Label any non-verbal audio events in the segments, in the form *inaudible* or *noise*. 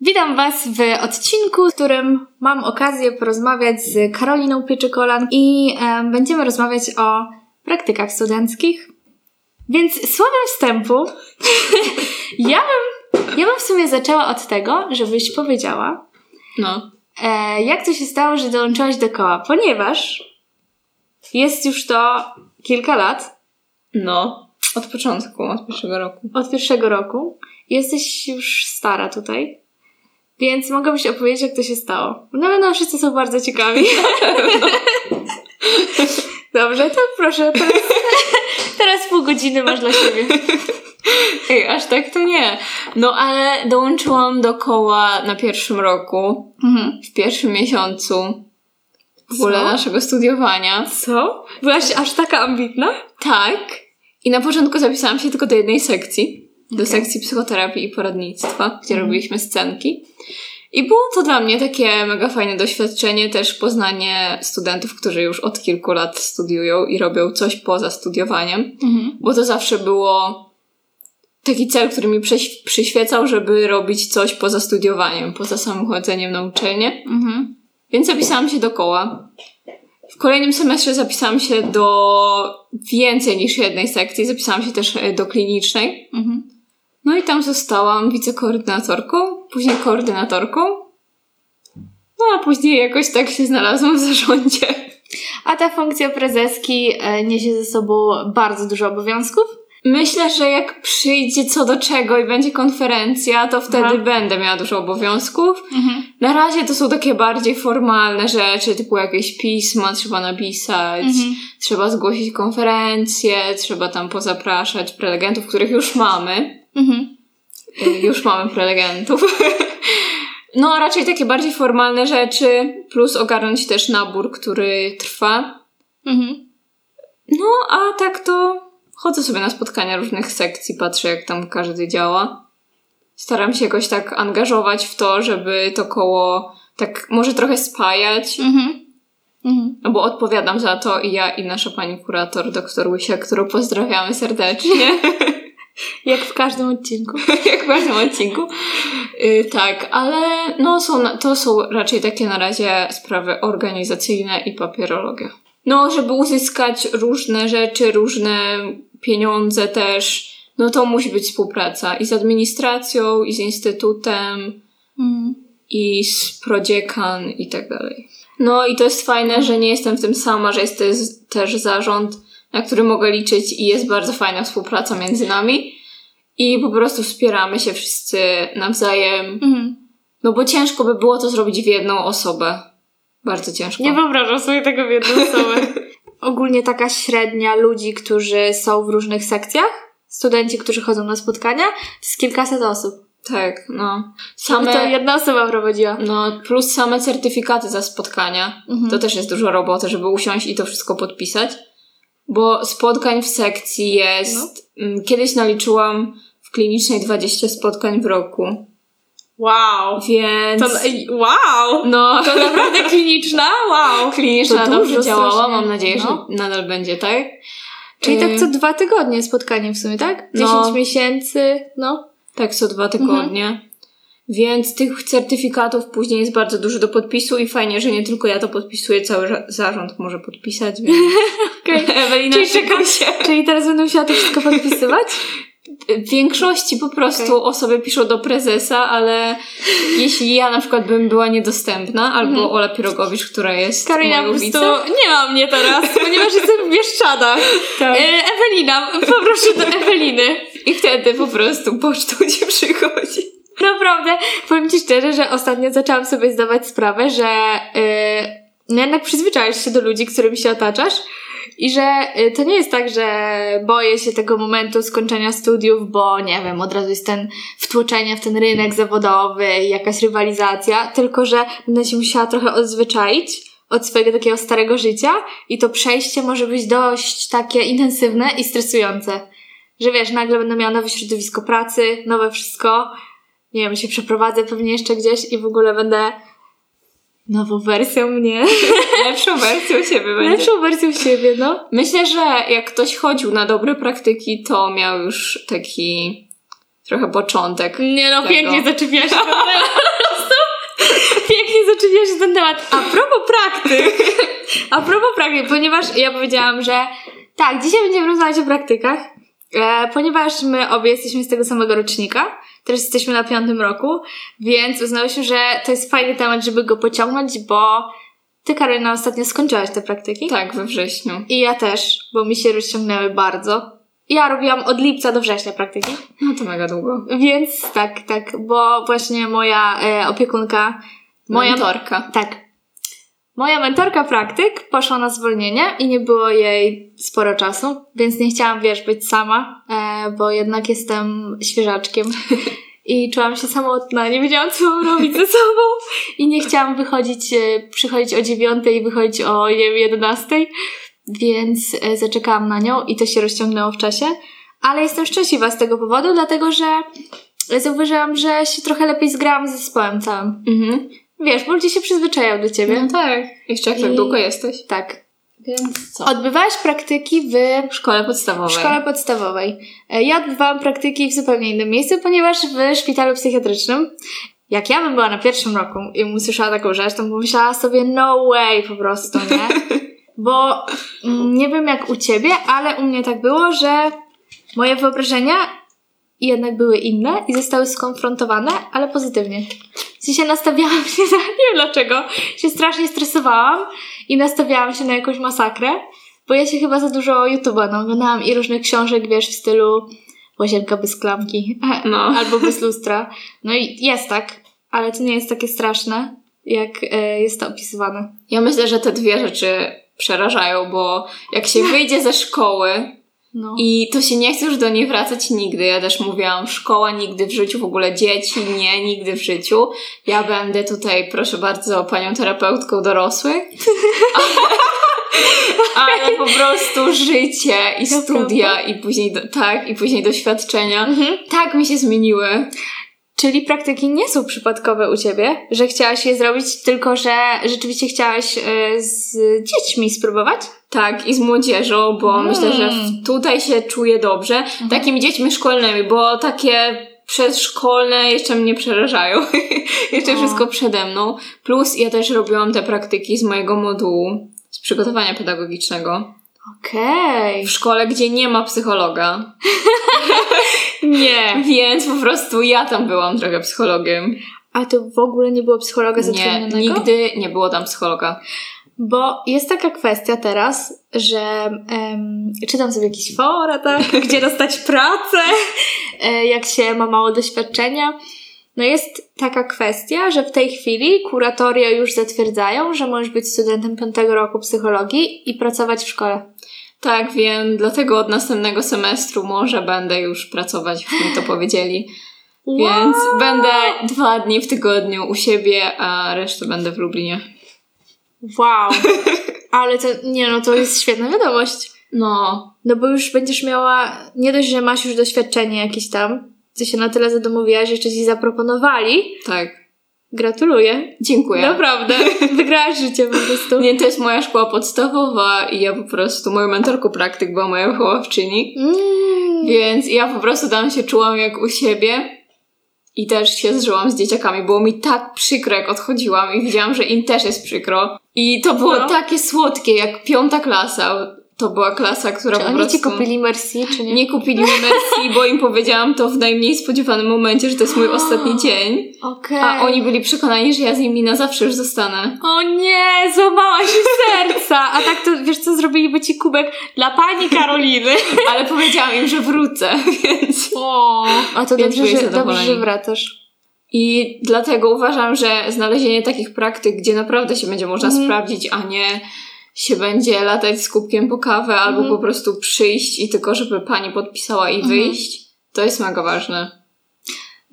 Witam Was w odcinku, w którym mam okazję porozmawiać z Karoliną Pieczykolan i e, będziemy rozmawiać o praktykach studenckich. Więc słowem wstępu, *laughs* ja, bym, ja bym w sumie zaczęła od tego, żebyś powiedziała, No. e, jak to się stało, że dołączyłaś do koła, ponieważ jest już to kilka lat, No. Od początku, od pierwszego roku. od pierwszego roku. Jesteś już stara tutaj. Więc mogłabyś opowiedzieć, jak to się stało. No, no, wszyscy są bardzo ciekawi. *laughs* Dobrze, to proszę, teraz, *laughs* teraz pół godziny masz dla siebie. *laughs* Ej, aż tak to nie. No ale dołączyłam do koła na pierwszym roku, Mhm. w pierwszym miesiącu w ogóle Co? naszego studiowania. Co? Byłaś aż taka ambitna? Tak. I na początku zapisałam się tylko do jednej sekcji. Do Okej. sekcji psychoterapii i poradnictwa, gdzie Mhm. robiliśmy scenki. I było to dla mnie takie mega fajne doświadczenie, też poznanie studentów, którzy już od kilku lat studiują i robią coś poza studiowaniem. Mhm. bo to zawsze było taki cel, który mi przyś- przyświecał, żeby robić coś poza studiowaniem, poza samym chodzeniem na uczelnię. Mhm. Więc zapisałam się do koła. W kolejnym semestrze zapisałam się do więcej niż jednej sekcji. Zapisałam się też e, do klinicznej. Mhm. No i tam zostałam wicekoordynatorką, później koordynatorką. No a później jakoś tak się znalazłam w zarządzie. A ta funkcja prezeski e, niesie ze sobą bardzo dużo obowiązków? Myślę, że jak przyjdzie co do czego i będzie konferencja, to wtedy Aha. będę miała dużo obowiązków. Mhm. Na razie to są takie bardziej formalne rzeczy, typu jakieś pisma trzeba napisać, Mhm. trzeba zgłosić konferencję, trzeba tam pozapraszać prelegentów, których już mamy. Mhm. Już mamy prelegentów. *laughs* No, raczej takie bardziej formalne rzeczy, plus ogarnąć też nabór, który trwa. Mhm. No, a tak to chodzę sobie na spotkania różnych sekcji, patrzę jak tam każdy działa. Staram się jakoś tak angażować w to, żeby to koło tak może trochę spajać, Mhm. Mhm. no bo odpowiadam za to i ja i nasza pani kurator, doktor Łysia, którą pozdrawiamy serdecznie, *laughs* Jak w każdym odcinku. *laughs* jak w każdym odcinku. Y, tak, ale no są, na- to są raczej takie na razie sprawy organizacyjne i papierologia. No, żeby uzyskać różne rzeczy, różne pieniądze też, no to musi być współpraca i z administracją, i z instytutem, Mhm. i z prodziekan i tak dalej. No i to jest fajne, że nie jestem w tym sama, że jest też zarząd, na który mogę liczyć i jest bardzo fajna współpraca między nami i po prostu wspieramy się wszyscy nawzajem, Mhm. no bo ciężko by było to zrobić w jedną osobę. Bardzo ciężko. Nie wyobrażam sobie tego w jedną osobę. *laughs* Ogólnie taka średnia ludzi, którzy są w różnych sekcjach, studenci, którzy chodzą na spotkania, to jest kilkaset osób. Tak, no. Same... To jedna osoba prowadziła. no plus same certyfikaty za spotkania. Mhm. To też jest dużo roboty, żeby usiąść i to wszystko podpisać. Bo spotkań w sekcji jest. mm, Kiedyś naliczyłam w klinicznej 20 spotkań w roku. Wow. Więc. To, wow! no, To naprawdę kliniczna? Wow. kliniczna to dobrze działała. strasznie. Mam nadzieję, No. że nadal będzie, tak? Czyli Y, tak co dwa tygodnie spotkanie w sumie, tak? 10 No. miesięcy, no. Tak, co dwa tygodnie. Więc tych certyfikatów później jest bardzo dużo do podpisu i fajnie, że nie tylko ja to podpisuję, cały zarząd może podpisać, więc *laughs* Okej. Ewelina Czyli czekam- się. *laughs* Czyli teraz będę musiała to wszystko podpisywać? W większości po prostu Okej. osoby piszą do prezesa, ale jeśli ja na przykład bym była niedostępna, albo Mhm. Ola Pirogowicz, która jest Karina po prostu nie ma mnie teraz, *laughs* ponieważ jestem w Bieszczadach. tak. E, Ewelina, poproszę do Eweliny. i wtedy po prostu pocztą ci przychodzi. Naprawdę, powiem Ci szczerze, że ostatnio zaczęłam sobie zdawać sprawę, że yy, jednak przyzwyczajasz się do ludzi, którymi się otaczasz i że y, to nie jest tak, że boję się tego momentu skończenia studiów, bo nie wiem, od razu jest ten wtłoczenie w ten rynek zawodowy jakaś rywalizacja, tylko że będę się musiała trochę odzwyczaić od swojego takiego starego życia i to przejście może być dość takie intensywne i stresujące. Że wiesz, nagle będę miała nowe środowisko pracy, nowe wszystko, nie wiem, się przeprowadzę pewnie jeszcze gdzieś i w ogóle będę nową wersją mnie. *laughs* Lepszą wersją siebie będzie. Lepszą wersją siebie, no. Myślę, że jak ktoś chodził na dobre praktyki, to miał już taki trochę początek. Nie no, tego. pięknie zaczepiłaś się *laughs* Pięknie zaczepiłaś się ten temat. A propos praktyk. A propos praktyk, ponieważ ja powiedziałam, że tak, dzisiaj będziemy rozmawiać o praktykach, e, ponieważ my obie jesteśmy z tego samego rocznika, też jesteśmy na piątym roku, więc uznałyśmy, że to jest fajny temat, żeby go pociągnąć, bo ty, Karolina, ostatnio skończyłaś te praktyki. Tak, we wrześniu. I ja też, bo mi się rozciągnęły bardzo. Ja robiłam od lipca do września praktyki. No to mega długo. Więc tak, tak, bo właśnie moja e, opiekunka, moja Mentorka. Tak. Moja mentorka praktyk poszła na zwolnienie i nie było jej sporo czasu, więc nie chciałam, wiesz, być sama, e, bo jednak jestem świeżaczkiem *laughs* i czułam się samotna, nie wiedziałam, co mam robić ze sobą i nie chciałam wychodzić, e, przychodzić o dziewiątej i wychodzić o jedenastej, więc e, zaczekałam na nią i to się rozciągnęło w czasie, ale jestem szczęśliwa z tego powodu, dlatego że zauważyłam, że się trochę lepiej zgrałam z zespołem całym. Mhm. Wiesz, bo ludzie się przyzwyczajają do ciebie. No tak. Jeszcze jak tak I- długo jesteś. Tak. Więc co? Odbywałaś praktyki w W szkole podstawowej. szkole podstawowej. E, Ja odbywałam praktyki w zupełnie innym miejscu, ponieważ w szpitalu psychiatrycznym, jak ja bym była na pierwszym roku i usłyszała taką rzecz, to pomyślała sobie no way po prostu, nie? *laughs* Bo mm, nie wiem jak u ciebie, ale u mnie tak było, że moje wyobrażenia jednak były inne i zostały skonfrontowane, ale pozytywnie. Sensie nastawiałam *laughs* się na, nie wiem dlaczego, się strasznie stresowałam i nastawiałam się na jakąś masakrę, bo ja się chyba za dużo YouTube'a naoglądałam i różnych książek, wiesz, w stylu Łazienka bez klamki *laughs* No. albo bez lustra. No i jest tak, ale to nie jest takie straszne, jak e, jest to opisywane. Ja myślę, że te dwie rzeczy przerażają, bo jak się *laughs* wyjdzie ze szkoły No. i to się nie chce już do niej wracać nigdy. Ja też mówiłam, szkoła nigdy w życiu, w ogóle dzieci nie, nigdy w życiu. Ja będę tutaj, proszę bardzo, panią terapeutką dorosłych. *laughs* Ale po prostu życie i studia i później, do, tak, i później doświadczenia Mhm. tak mi się zmieniły. Czyli praktyki nie są przypadkowe u ciebie, że chciałaś je zrobić, tylko że rzeczywiście chciałaś e, z dziećmi spróbować? Tak, i z młodzieżą, bo Mm. myślę, że tutaj się czuję dobrze. Takimi dziećmi szkolnymi, bo takie przedszkolne jeszcze mnie przerażają. *laughs* jeszcze O. wszystko przede mną. Plus ja też robiłam te praktyki z mojego modułu, z przygotowania pedagogicznego. Okej. W szkole, gdzie nie ma psychologa. *laughs* Nie. *laughs* Więc po prostu ja tam byłam trochę psychologiem. A to w ogóle nie było psychologa Nie, zatrudnionego? nigdy nie było tam psychologa. Bo jest taka kwestia teraz, że em, czytam sobie jakieś fora, tak? *laughs* Gdzie dostać pracę, e, jak się ma mało doświadczenia. No jest taka kwestia, że w tej chwili kuratoria już zatwierdzają, że możesz być studentem piątego roku psychologii i pracować w szkole. Tak, wiem, dlatego od następnego semestru może będę już pracować, jak mi to powiedzieli. Więc będę dwa dni w tygodniu u siebie, a resztę będę w Lublinie. Wow. *laughs* Ale to, nie no, to jest świetna wiadomość. No, No bo już będziesz miała, nie dość, że masz już doświadczenie jakieś tam, co się na tyle zadomowiłaś, że jeszcze ci zaproponowali. tak. Gratuluję. Dziękuję. Naprawdę. *laughs* Wygrałaś życie po prostu. Nie, to jest moja szkoła podstawowa i ja po prostu, moją mentorką praktyk była moja wychowawczyni. Mm. Więc ja po prostu tam się czułam jak u siebie i też się zżyłam z dzieciakami. Było mi tak przykro, jak odchodziłam i widziałam, że im też jest przykro. I to było No. takie słodkie, jak piąta klasa. To była klasa, która Czy po oni prostu... ci kupili Merci, czy nie? Nie kupili mi Merci, bo im powiedziałam to w najmniej spodziewanym momencie, że to jest mój *gasps* ostatni dzień. Okej. A oni byli przekonani, że ja z nimi na zawsze już zostanę. O nie, złamałaś mi serca! A tak to, wiesz co, zrobiliby ci kubek dla pani Karoliny. *laughs* Ale powiedziałam im, że wrócę, *laughs* więc... O, a to dobrze, że, dobrze, że wracasz. I dlatego uważam, że znalezienie takich praktyk, gdzie naprawdę się będzie można Mhm. sprawdzić, a nie się będzie latać z kubkiem po kawę, albo Mhm. po prostu przyjść i tylko, żeby pani podpisała i Mhm. wyjść, to jest mega ważne.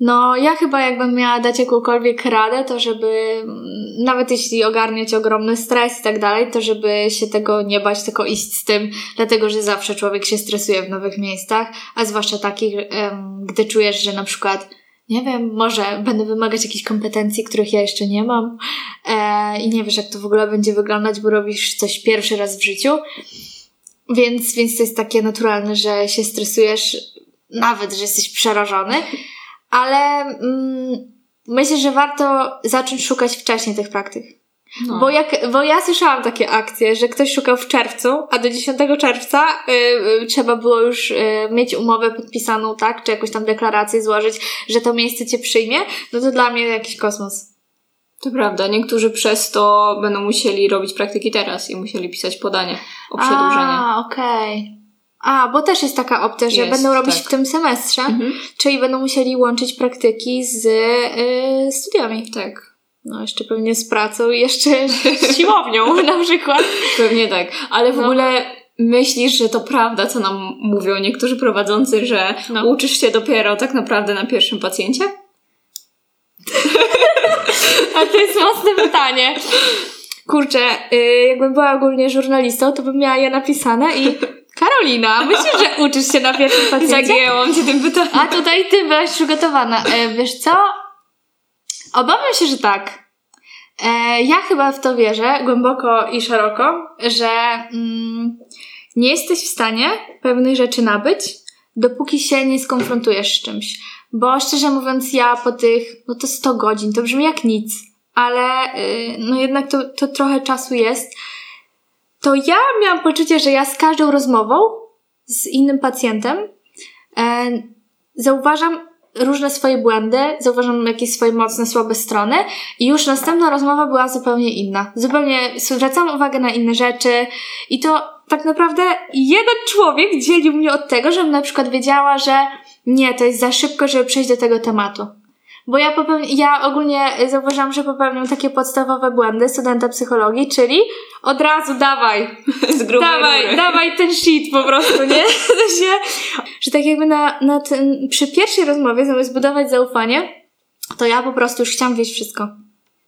No, ja chyba jakbym miała dać jakąkolwiek radę, to żeby, mm, nawet jeśli ogarniać ogromny stres i tak dalej, to żeby się tego nie bać, tylko iść z tym, dlatego że zawsze człowiek się stresuje w nowych miejscach, a zwłaszcza takich, gdy czujesz, że na przykład, nie wiem, może będę wymagać jakichś kompetencji, których ja jeszcze nie mam e, i nie wiesz, jak to w ogóle będzie wyglądać, bo robisz coś pierwszy raz w życiu. Więc, więc to jest takie naturalne, że się stresujesz. nawet, że jesteś przerażony, ale mm, myślę, że warto zacząć szukać wcześniej tych praktyk. No. Bo, jak, bo ja słyszałam takie akcje, że ktoś szukał w czerwcu, a do 10 czerwca y, y, trzeba było już y, mieć umowę podpisaną, tak? Czy jakąś tam deklarację złożyć, że to miejsce cię przyjmie. No to dla mnie jakiś kosmos. To prawda, niektórzy przez to będą musieli robić praktyki teraz i musieli pisać podanie o przedłużenie. A, okej. A, bo też jest taka opcja, że Jest, będą robić tak. w tym semestrze, Mhm. czyli będą musieli łączyć praktyki z y, studiami. Tak, No, jeszcze pewnie z pracą i jeszcze z siłownią *laughs* na przykład. pewnie tak. Ale w No. ogóle myślisz, że to prawda, co nam mówią niektórzy prowadzący, że No. uczysz się dopiero tak naprawdę na pierwszym pacjencie? *laughs* A to jest mocne pytanie. Kurczę, y, jakbym była ogólnie żurnalistą, to bym miała je napisane i *laughs* Karolina, myślisz, że uczysz się na pierwszym pacjencie? Zagięłam cię tym pytaniem. A tutaj ty byłaś przygotowana. E, wiesz co? Obawiam się, że tak. E, ja chyba w to wierzę głęboko i szeroko, że mm, nie jesteś w stanie pewnych rzeczy nabyć, dopóki się nie skonfrontujesz z czymś. Bo szczerze mówiąc, ja po tych, no to 100 godzin, to brzmi jak nic, ale y, no jednak to, to trochę czasu jest. To ja miałam poczucie, że ja z każdą rozmową z innym pacjentem e, zauważam różne swoje błędy, zauważam jakieś swoje mocne, słabe strony i już następna rozmowa była zupełnie inna. Zupełnie zwracam uwagę na inne rzeczy i to tak naprawdę jeden człowiek dzielił mnie od tego, żebym na przykład wiedziała, że nie, to jest za szybko, żeby przejść do tego tematu. Bo ja, popełni- ja ogólnie zauważam, że popełniam takie podstawowe błędy studenta psychologii, czyli od razu dawaj, Z grubej dawaj, rury. dawaj ten shit po prostu, nie? *laughs* Że tak jakby na, na ten, przy pierwszej rozmowie, zamiast zbudować zaufanie, to ja po prostu już chciałam wiedzieć wszystko.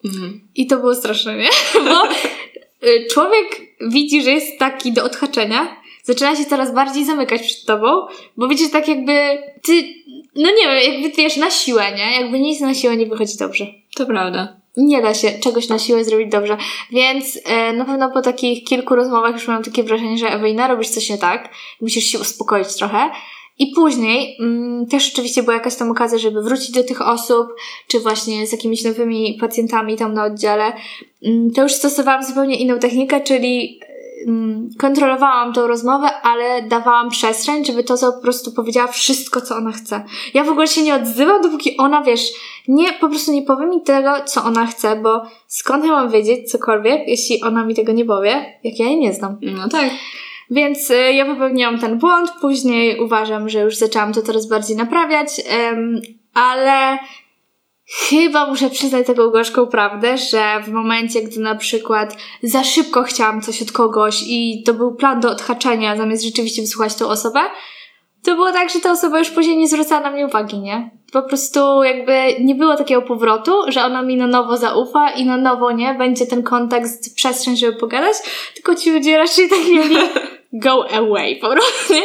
Mhm. I to było straszne, nie? *laughs* Bo y, człowiek widzi, że jest taki do odhaczenia, zaczyna się coraz bardziej zamykać przed tobą, bo widzisz tak jakby ty, no nie wiem, jakby wiesz, na siłę, nie? Jakby nic na siłę nie wychodzi dobrze To prawda. nie da się czegoś na siłę zrobić dobrze. Więc e, na pewno po takich kilku rozmowach już mam takie wrażenie, że Ewelina, robisz coś nie tak, musisz się uspokoić trochę. I później mm, też oczywiście była jakaś tam okazja, żeby wrócić do tych osób, czy właśnie z jakimiś nowymi pacjentami tam na oddziale. Mm, to już stosowałam zupełnie inną technikę, czyli kontrolowałam tą rozmowę, ale dawałam przestrzeń, żeby to po prostu powiedziała wszystko, co ona chce. Ja w ogóle się nie odzywam, dopóki ona, wiesz, nie, po prostu nie powie mi tego, co ona chce, bo skąd ja mam wiedzieć cokolwiek, jeśli ona mi tego nie powie, jak ja jej nie znam. No tak. Więc y, ja popełniłam ten błąd, później uważam, że już zaczęłam to coraz bardziej naprawiać, ale chyba muszę przyznać taką gorzką prawdę, że w momencie, gdy na przykład za szybko chciałam coś od kogoś i to był plan do odhaczenia, zamiast rzeczywiście wysłuchać tą osobę, to było tak, że ta osoba już później nie zwracała na mnie uwagi, nie? Po prostu jakby nie było takiego powrotu, że ona mi na nowo zaufa i na nowo, nie? Będzie ten kontakt, przestrzeń, żeby pogadać, tylko ci ludzie raczej tak mieli *laughs* go away po prostu, nie?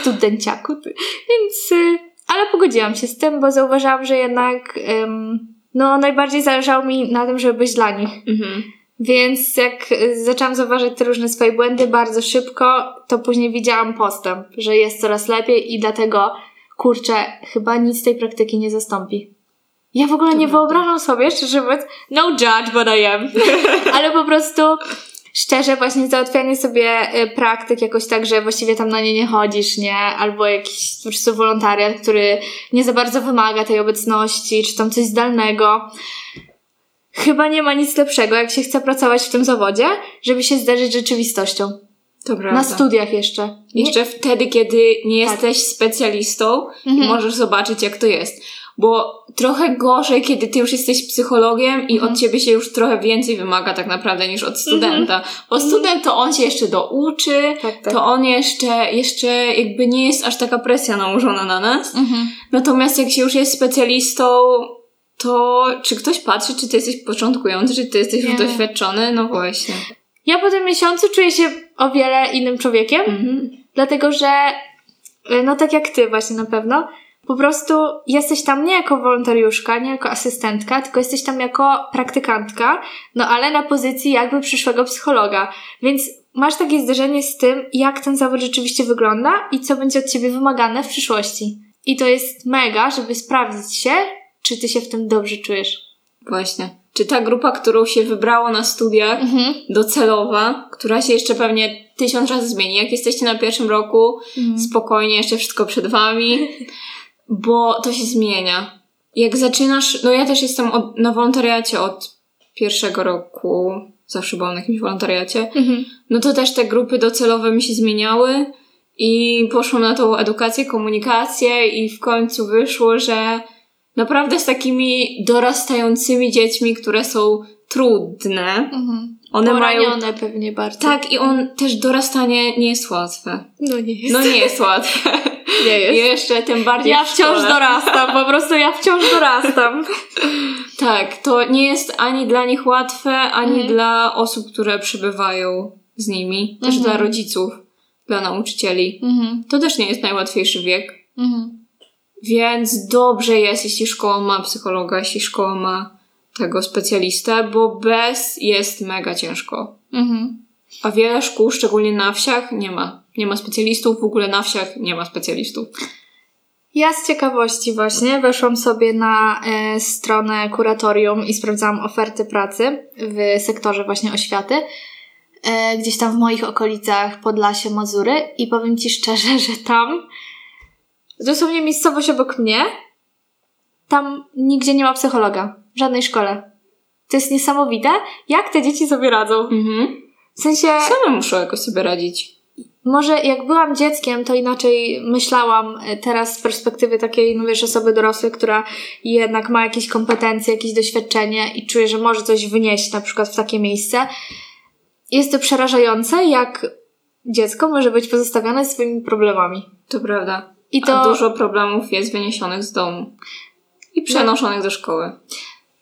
Studenciaku. ty. Więc, y, ale pogodziłam się z tym, bo zauważyłam, że jednak no najbardziej zależało mi na tym, żeby być dla nich. Mhm. Więc jak y, zaczęłam zauważyć te różne swoje błędy bardzo szybko, to później widziałam postęp, że jest coraz lepiej i dlatego, kurczę, chyba nic tej praktyki nie zastąpi. Ja w ogóle nie wyobrażam sobie, szczerze mówiąc, no judge, but I am, *laughs* ale po prostu szczerze właśnie załatwianie sobie y, praktyk jakoś tak, że właściwie tam na nie nie chodzisz, nie? Albo jakiś po prostu wolontariat, który nie za bardzo wymaga tej obecności, czy tam coś zdalnego. Chyba nie ma nic lepszego, jak się chce pracować w tym zawodzie, żeby się zderzyć z rzeczywistością. To prawda. Na studiach jeszcze. Jeszcze wtedy, kiedy nie Tak. jesteś specjalistą, Mhm. możesz zobaczyć, jak to jest. Bo trochę gorzej, kiedy ty już jesteś psychologiem i Mhm. od ciebie się już trochę więcej wymaga tak naprawdę niż od studenta. Bo student to on się jeszcze douczy, Tak, tak. to on jeszcze, jeszcze jakby nie jest aż taka presja nałożona na nas. Mhm. Natomiast jak się już jest specjalistą, to czy ktoś patrzy, czy ty jesteś początkujący, czy ty jesteś już doświadczony? No właśnie. Ja po tym miesiącu czuję się o wiele innym człowiekiem, Mhm. dlatego że, y, no tak jak ty właśnie na pewno, po prostu jesteś tam nie jako wolontariuszka, nie jako asystentka, tylko jesteś tam jako praktykantka, no ale na pozycji jakby przyszłego psychologa. Więc masz takie zderzenie z tym, jak ten zawód rzeczywiście wygląda i co będzie od ciebie wymagane w przyszłości. I to jest mega, żeby sprawdzić się, czy ty się w tym dobrze czujesz. Właśnie. Czy ta grupa, którą się wybrało na studiach, Mhm. docelowa, która się jeszcze pewnie tysiąc razy zmieni. Jak jesteście na pierwszym roku, Mhm. spokojnie, jeszcze wszystko przed wami, *laughs* bo to się zmienia. Jak zaczynasz, no ja też jestem od, na wolontariacie od pierwszego roku, zawsze byłam na jakimś wolontariacie, Mhm. no to też te grupy docelowe mi się zmieniały i poszłam na tą edukację, komunikację i w końcu wyszło, że naprawdę z takimi dorastającymi dziećmi, które są trudne, Mhm. one mają... Poranione pewnie bardzo. Tak, i on też dorastanie nie jest łatwe. No nie jest. No nie jest łatwe. *laughs* nie I jeszcze tym bardziej Ja wciąż dorastam, po prostu ja wciąż dorastam. *laughs* Tak, to nie jest ani dla nich łatwe, ani Mhm. dla osób, które przybywają z nimi, też Mhm. dla rodziców, dla nauczycieli. Mhm. To też nie jest najłatwiejszy wiek. Mhm. Więc dobrze jest, jeśli szkoła ma psychologa, jeśli szkoła ma tego specjalistę, bo bez jest mega ciężko. Mhm. A wiele szkół, szczególnie na wsiach, nie ma. Nie ma specjalistów, w ogóle na wsiach nie ma specjalistów. Ja z ciekawości właśnie weszłam sobie na e, stronę kuratorium i sprawdzałam oferty pracy w sektorze właśnie oświaty. E, gdzieś tam w moich okolicach Podlasie, Mazury i powiem Ci szczerze, *laughs* że tam dosłownie miejscowość obok mnie tam nigdzie nie ma psychologa. W żadnej szkole. To jest niesamowite, jak te dzieci sobie radzą. Mhm. W sensie... Same muszą jakoś sobie radzić. Może jak byłam dzieckiem, to inaczej myślałam e, teraz z perspektywy takiej, no wiesz, osoby dorosłej, która jednak ma jakieś kompetencje, jakieś doświadczenie i czuje, że może coś wynieść na przykład w takie miejsce. Jest to przerażające, jak dziecko może być pozostawione swoimi problemami. To prawda. I A to, dużo problemów jest wyniesionych z domu. I przenoszonych do szkoły.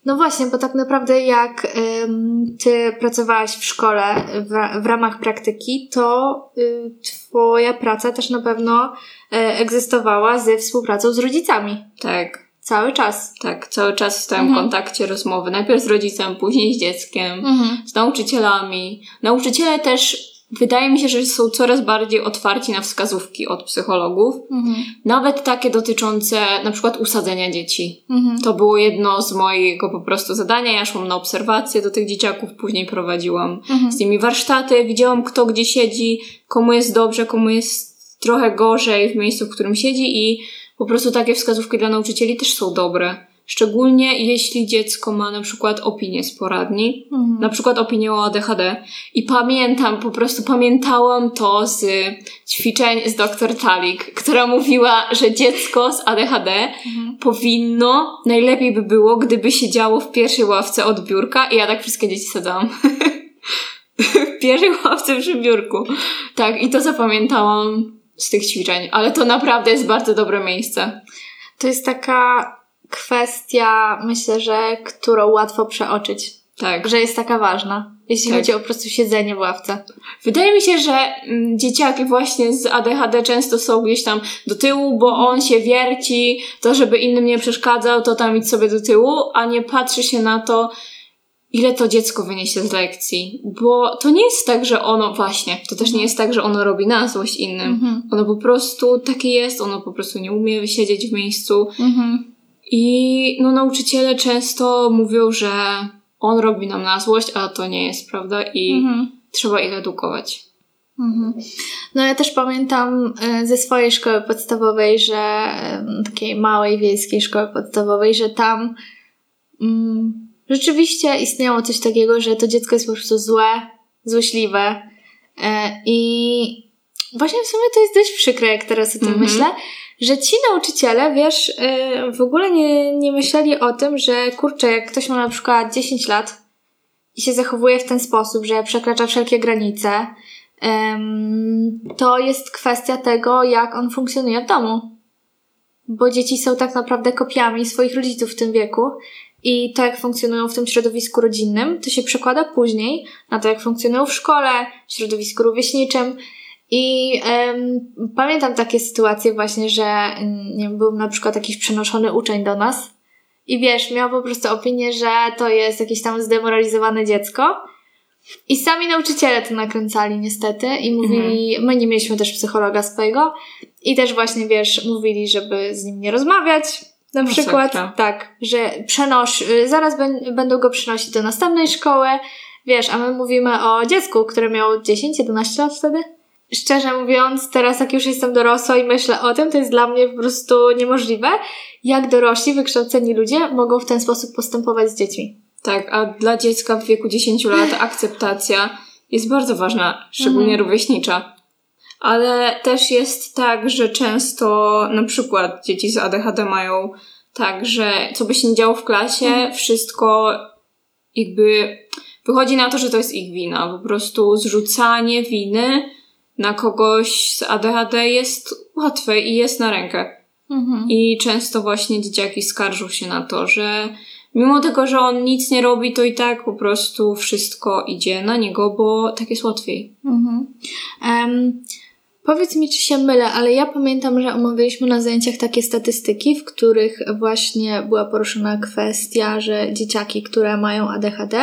No właśnie, bo tak naprawdę jak ym, ty pracowałaś w szkole w, w ramach praktyki, to y, twoja praca też na pewno y, egzystowała ze współpracą z rodzicami. Tak, Cały czas. tak. Cały czas w Mhm. kontakcie, rozmowy. Najpierw z rodzicem, później z dzieckiem, z nauczycielami. Nauczyciele też, wydaje mi się, że są coraz bardziej otwarci na wskazówki od psychologów. Mhm. Nawet takie dotyczące na przykład usadzenia dzieci. Mhm. To było jedno z mojego po prostu zadania. Ja szłam na obserwacje do tych dzieciaków, później prowadziłam Mhm. z nimi warsztaty, widziałam kto gdzie siedzi, komu jest dobrze, komu jest trochę gorzej w miejscu, w którym siedzi i po prostu takie wskazówki dla nauczycieli też są dobre. Szczególnie jeśli dziecko ma na przykład opinię z poradni, Mhm. na przykład opinię o ADHD. I pamiętam, po prostu pamiętałam to z ćwiczeń z dr Talik, która mówiła, że dziecko z ADHD Mhm. powinno, najlepiej by było, gdyby siedziało w pierwszej ławce od biurka i ja tak wszystkie dzieci sadzałam. *laughs* w pierwszej ławce przy biurku. Tak, i to zapamiętałam z tych ćwiczeń, ale to naprawdę jest bardzo dobre miejsce. To jest taka kwestia, myślę, że którą łatwo przeoczyć. Tak. Że jest taka ważna. Jeśli Tak. chodzi o po prostu siedzenie w ławce. Wydaje mi się, że mm, dzieciaki właśnie z ADHD często są gdzieś tam do tyłu, bo on się wierci, to żeby innym nie przeszkadzał, to tam idź sobie do tyłu, a nie patrzy się na to, ile to dziecko wyniesie z lekcji. Bo to nie jest tak, że ono, właśnie, to też nie jest tak, że ono robi na złość innym. Mhm. Ono po prostu takie jest, ono po prostu nie umie wysiedzieć w miejscu. Mhm. I no nauczyciele często mówią, że on robi nam na złość, a to nie jest prawda i Mhm. trzeba ich edukować. Mhm. No ja też pamiętam e, ze swojej szkoły podstawowej, że takiej małej wiejskiej szkoły podstawowej, że tam mm, rzeczywiście istniało coś takiego, że to dziecko jest po prostu złe, złośliwe e, i właśnie w sumie to jest dość przykre, jak teraz o tym Mhm. myślę, że ci nauczyciele, wiesz, e, w ogóle nie, nie myśleli o tym, że kurczę, jak ktoś ma na przykład 10 lat i się zachowuje w ten sposób, że przekracza wszelkie granice, to jest kwestia tego, jak on funkcjonuje w domu. Bo dzieci są tak naprawdę kopiami swoich rodziców w tym wieku i to, jak funkcjonują w tym środowisku rodzinnym, to się przekłada później na to, jak funkcjonują w szkole, w środowisku rówieśniczym. I em, pamiętam takie sytuacje właśnie, że mm, nie wiem, był na przykład jakiś przenoszony uczeń do nas i wiesz, miał po prostu opinię, że to jest jakieś tam zdemoralizowane dziecko. I sami nauczyciele to nakręcali niestety i mówili, my nie mieliśmy też psychologa swojego i też właśnie, wiesz, mówili, żeby z nim nie rozmawiać, na Masakra. przykład, tak, że przenoś, y, zaraz bę- będą go przynosić do następnej szkoły, wiesz, a my mówimy o dziecku, które miało 10-11 lat wtedy. Szczerze mówiąc, teraz jak już jestem dorosła i myślę o tym, to jest dla mnie po prostu niemożliwe, jak dorośli, wykształceni ludzie mogą w ten sposób postępować z dziećmi. Tak, a dla dziecka w wieku 10 lat *laughs* akceptacja jest bardzo ważna, szczególnie Mhm. rówieśnicza. Ale też jest tak, że często na przykład dzieci z ADHD mają tak, że co by się nie działo w klasie, Mhm. wszystko jakby wychodzi na to, że to jest ich wina. Po prostu zrzucanie winy na kogoś z ADHD jest łatwe i jest na rękę. Mhm. I często właśnie dzieciaki skarżą się na to, że mimo tego, że on nic nie robi, to i tak po prostu wszystko idzie na niego, bo tak jest łatwiej. Mhm. Em, powiedz mi, czy się mylę, ale ja pamiętam, że omawialiśmy na zajęciach takie statystyki, w których właśnie była poruszona kwestia, że dzieciaki, które mają ADHD,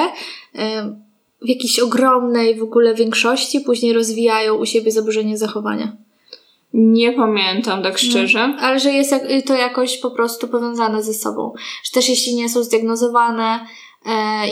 em, w jakiejś ogromnej w ogóle większości później rozwijają u siebie zaburzenie zachowania. Nie pamiętam tak szczerze. Ale że jest to jakoś po prostu powiązane ze sobą. Że też jeśli nie są zdiagnozowane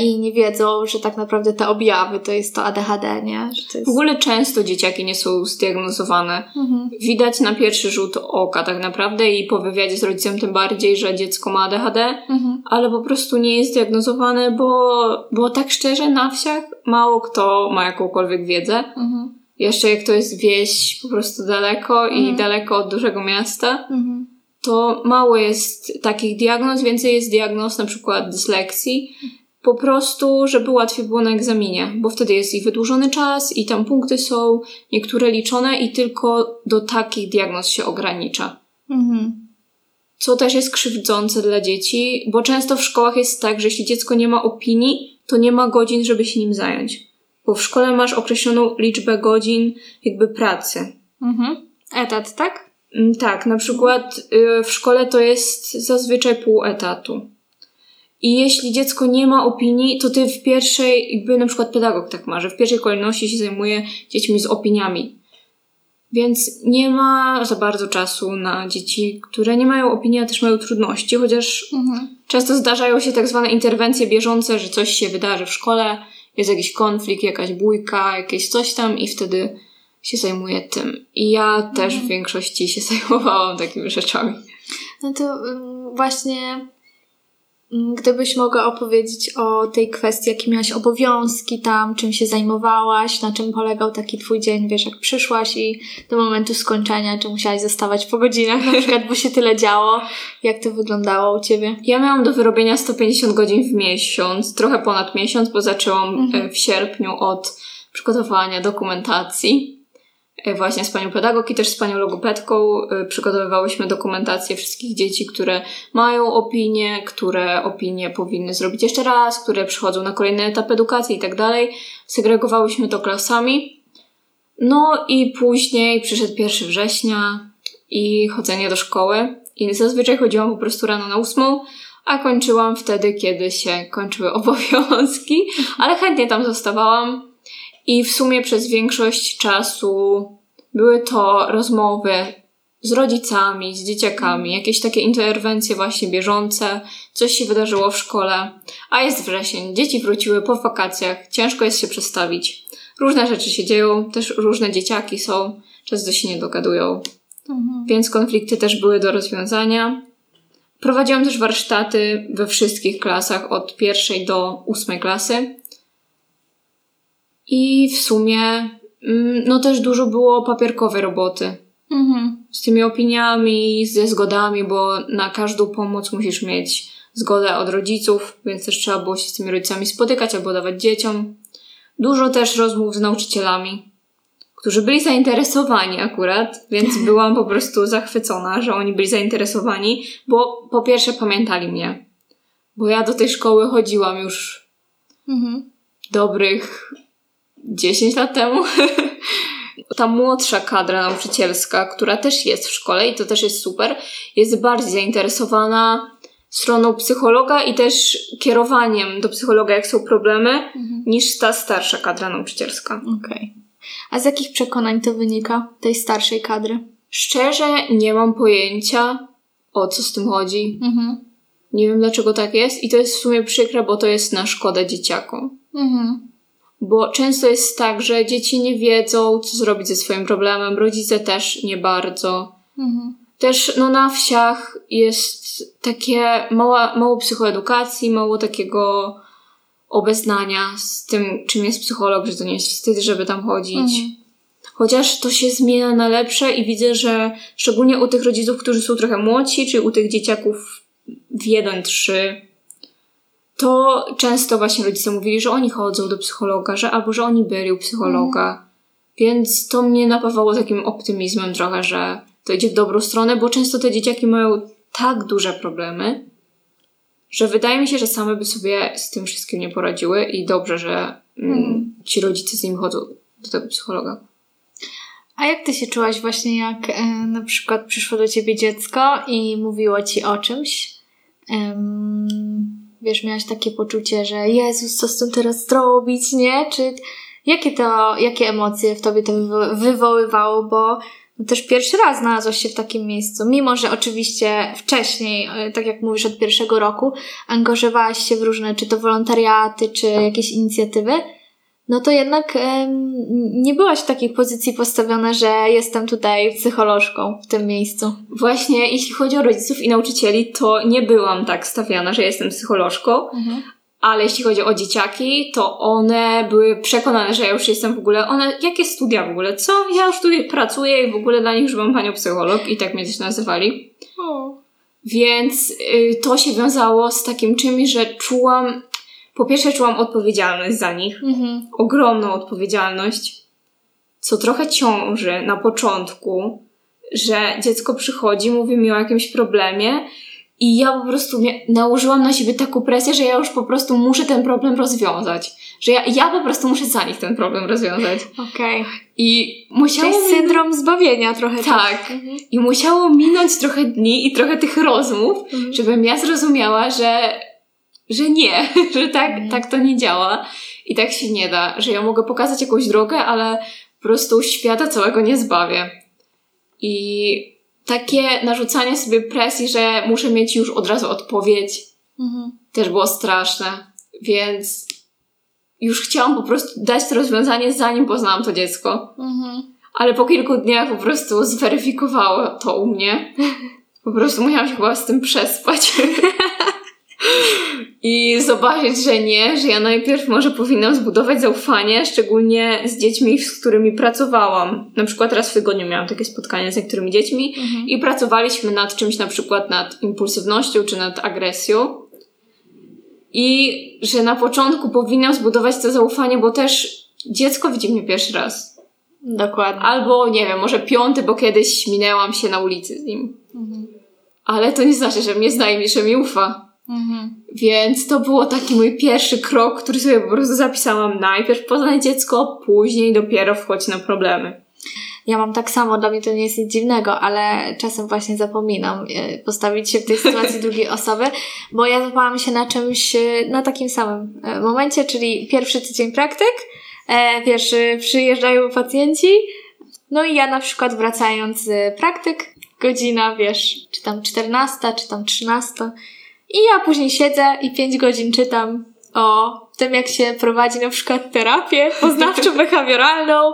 i nie wiedzą, że tak naprawdę te objawy to jest to ADHD, nie? To jest... W ogóle często dzieciaki nie są zdiagnozowane. Mhm. Widać na pierwszy rzut oka tak naprawdę i po wywiadzie z rodzicem tym bardziej, że dziecko ma ADHD, Mhm. ale po prostu nie jest zdiagnozowane, bo, bo tak szczerze na wsiach mało kto ma jakąkolwiek wiedzę. Mhm. Jeszcze jak to jest wieś po prostu daleko i Mhm. daleko od dużego miasta, Mhm. to mało jest takich diagnoz, więcej jest diagnoz na przykład dysleksji, po prostu, żeby łatwiej było na egzaminie, bo wtedy jest i wydłużony czas, i tam punkty są niektóre liczone i tylko do takich diagnoz się ogranicza. Mhm. Co też jest krzywdzące dla dzieci, bo często w szkołach jest tak, że jeśli dziecko nie ma opinii, to nie ma godzin, żeby się nim zająć. Bo w szkole masz określoną liczbę godzin jakby pracy. Mhm. Etat, tak? Mm, Tak, na przykład y, w szkole to jest zazwyczaj pół etatu. I jeśli dziecko nie ma opinii, to ty w pierwszej, jakby na przykład pedagog tak ma, że w pierwszej kolejności się zajmuje dziećmi z opiniami. Więc nie ma za bardzo czasu na dzieci, które nie mają opinii, a też mają trudności, chociaż Mhm. często zdarzają się tak zwane interwencje bieżące, że coś się wydarzy w szkole, jest jakiś konflikt, jakaś bójka, jakieś coś tam i wtedy się zajmuje tym. I ja też w większości się *laughs* zajmowałam takimi rzeczami. No to właśnie gdybyś mogła opowiedzieć o tej kwestii, jakie miałaś obowiązki tam, czym się zajmowałaś, na czym polegał taki twój dzień, wiesz, jak przyszłaś i do momentu skończenia, czy musiałaś zostawać po godzinach, na przykład, bo się tyle działo, jak to wyglądało u ciebie? Ja miałam do wyrobienia 150 godzin w miesiąc, trochę ponad miesiąc, bo zaczęłam Mhm. e, w sierpniu od przygotowania dokumentacji. E, Właśnie z panią pedagog i też z panią logopedką e, przygotowywałyśmy dokumentację wszystkich dzieci, które mają opinie, które opinie powinny zrobić jeszcze raz, które przychodzą na kolejny etap edukacji i tak dalej. Segregowałyśmy to klasami. No i później przyszedł 1 września i chodzenie do szkoły. I zazwyczaj chodziłam po prostu rano na ósmą, a kończyłam wtedy, kiedy się kończyły *laughs* obowiązki, ale chętnie tam zostawałam. I w sumie przez większość czasu były to rozmowy z rodzicami, z dzieciakami, jakieś takie interwencje właśnie bieżące, coś się wydarzyło w szkole, a jest wrzesień, dzieci wróciły po wakacjach, ciężko jest się przestawić. Różne rzeczy się dzieją, też różne dzieciaki są, często się nie dogadują, więc konflikty też były do rozwiązania. Prowadziłam też warsztaty we wszystkich klasach, od pierwszej do ósmej klasy. I w sumie, mm, no też dużo było papierkowej roboty. Mhm. Z tymi opiniami, ze zgodami, bo na każdą pomoc musisz mieć zgodę od rodziców, więc też trzeba było się z tymi rodzicami spotykać albo dawać dzieciom. Dużo też rozmów z nauczycielami, którzy byli zainteresowani akurat, więc *laughs* byłam po prostu zachwycona, że oni byli zainteresowani, bo po pierwsze pamiętali mnie, bo ja do tej szkoły chodziłam już Mhm. dobrych 10 lat temu. *laughs* Ta młodsza kadra nauczycielska, która też jest w szkole i to też jest super, jest bardziej zainteresowana stroną psychologa i też kierowaniem do psychologa, jak są problemy, niż ta starsza kadra nauczycielska. Okej. A z jakich przekonań to wynika, tej starszej kadry? Szczerze nie mam pojęcia, o co z tym chodzi. Mhm. Nie wiem dlaczego tak jest i to jest w sumie przykre, bo to jest na szkodę dzieciakom. Mhm. Bo często jest tak, że dzieci nie wiedzą, co zrobić ze swoim problemem, rodzice też nie bardzo. Mhm. Też no, na wsiach jest takie mała, mało psychoedukacji, mało takiego obeznania z tym, czym jest psycholog, że to nie jest wstyd, żeby tam chodzić. Mhm. Chociaż to się zmienia na lepsze i widzę, że szczególnie u tych rodziców, którzy są trochę młodsi, czy u tych dzieciaków w 1-3, to często właśnie rodzice mówili, że oni chodzą do psychologa, że albo że oni byli u psychologa. Więc to mnie napawało takim optymizmem trochę, że to idzie w dobrą stronę, bo często te dzieciaki mają tak duże problemy, że wydaje mi się, że same by sobie z tym wszystkim nie poradziły i dobrze, że mm, Mhm. ci rodzice z nim chodzą do tego psychologa. A jak ty się czułaś właśnie, jak e, na przykład przyszło do ciebie dziecko i mówiło ci o czymś? Wiesz, miałaś takie poczucie, że Jezus, co z tym teraz zrobić, nie? Czy jakie to, jakie emocje w tobie to wywo- wywoływało? Bo też pierwszy raz znalazłaś się w takim miejscu, mimo że oczywiście wcześniej, e, tak jak mówisz, od pierwszego roku, angażowałaś się w różne, czy to wolontariaty, czy jakieś inicjatywy, no to jednak em, nie byłaś w takiej pozycji postawiona, że jestem tutaj psycholożką w tym miejscu. Właśnie jeśli chodzi o rodziców i nauczycieli, to nie byłam tak stawiana, że jestem psycholożką, ale jeśli chodzi o dzieciaki, to one były przekonane, że ja już jestem w ogóle, one, jakie studia w ogóle, co? Ja już tu pracuję i w ogóle dla nich już mam panią psycholog i tak mnie też nazywali. O. Więc y, to się wiązało z takim czymś, że czułam, po pierwsze czułam odpowiedzialność za nich, Mhm. ogromną odpowiedzialność, co trochę ciąży na początku, że dziecko przychodzi, mówi mi o jakimś problemie i ja po prostu nałożyłam na siebie taką presję, że ja już po prostu muszę ten problem rozwiązać. Że ja, ja po prostu muszę za nich ten problem rozwiązać. Okej. I musiało Czyli mi... syndrom zbawienia trochę. Tak. Mhm. I musiało minąć trochę dni i trochę tych rozmów, Mhm. żebym ja zrozumiała, że, że nie, *laughs* że tak, Mhm. tak to nie działa i tak się nie da, że ja mogę pokazać jakąś drogę, ale po prostu świata całego nie zbawię. I takie narzucanie sobie presji, że muszę mieć już od razu odpowiedź, Mhm. też było straszne. Więc już chciałam po prostu dać to rozwiązanie, zanim poznałam to dziecko. Mhm. Ale po kilku dniach po prostu zweryfikowało to u mnie. *laughs* Po prostu musiałam się chyba z tym przespać. *laughs* I zobaczyć, że nie, że ja najpierw może powinnam zbudować zaufanie, szczególnie z dziećmi, z którymi pracowałam. Na przykład raz w tygodniu miałam takie spotkanie z niektórymi dziećmi Mhm. i pracowaliśmy nad czymś, na przykład nad impulsywnością czy nad agresją. I że na początku powinnam zbudować to zaufanie, bo też dziecko widzi mnie pierwszy raz. Dokładnie. Albo nie wiem, może piąty, bo kiedyś minęłam się na ulicy z nim. Mhm. Ale to nie znaczy, że mnie zna i że mi ufa. Mhm. Więc to było taki mój pierwszy krok, który sobie po prostu zapisałam. Najpierw poznaj dziecko, później dopiero wchodź na problemy. Ja mam tak samo, dla mnie to nie jest nic dziwnego, ale czasem właśnie zapominam e, postawić się w tej sytuacji *laughs* drugiej osoby, bo ja złapałam się na czymś, e, na takim samym e, momencie, czyli pierwszy tydzień praktyk, wiesz, przyjeżdżają pacjenci, no i ja na przykład wracając z praktyk, godzina, wiesz, czy tam 14, czy tam 13 i ja później siedzę i 5 godzin czytam o tym, jak się prowadzi na przykład terapię *laughs* poznawczo-behawioralną,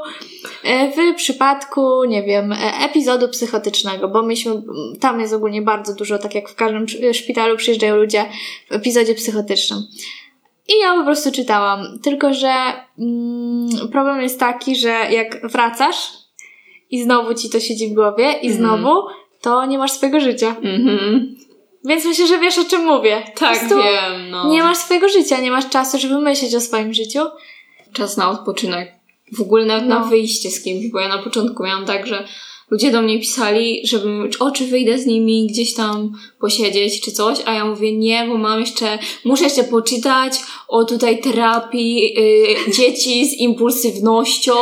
E, w przypadku, nie wiem, e, epizodu psychotycznego, bo myśmy, tam jest ogólnie bardzo dużo, tak jak w każdym przy- szpitalu przyjeżdżają ludzie w epizodzie psychotycznym. I ja po prostu czytałam. Tylko, że mm, problem jest taki, że jak wracasz i znowu ci to siedzi w głowie i Mhm. znowu, to nie masz swojego życia. Mhm. Więc myślę, że wiesz o czym mówię. Tak, wiem, no. Nie masz swojego życia, nie masz czasu, żeby myśleć o swoim życiu. Czas na odpoczynek. W ogóle nawet No. na wyjście z kimś, bo ja na początku miałam tak, że ludzie do mnie pisali, żebym, o, czy wyjdę z nimi gdzieś tam posiedzieć, czy coś, a ja mówię nie, bo mam jeszcze, muszę jeszcze poczytać o tutaj terapii y, dzieci z impulsywnością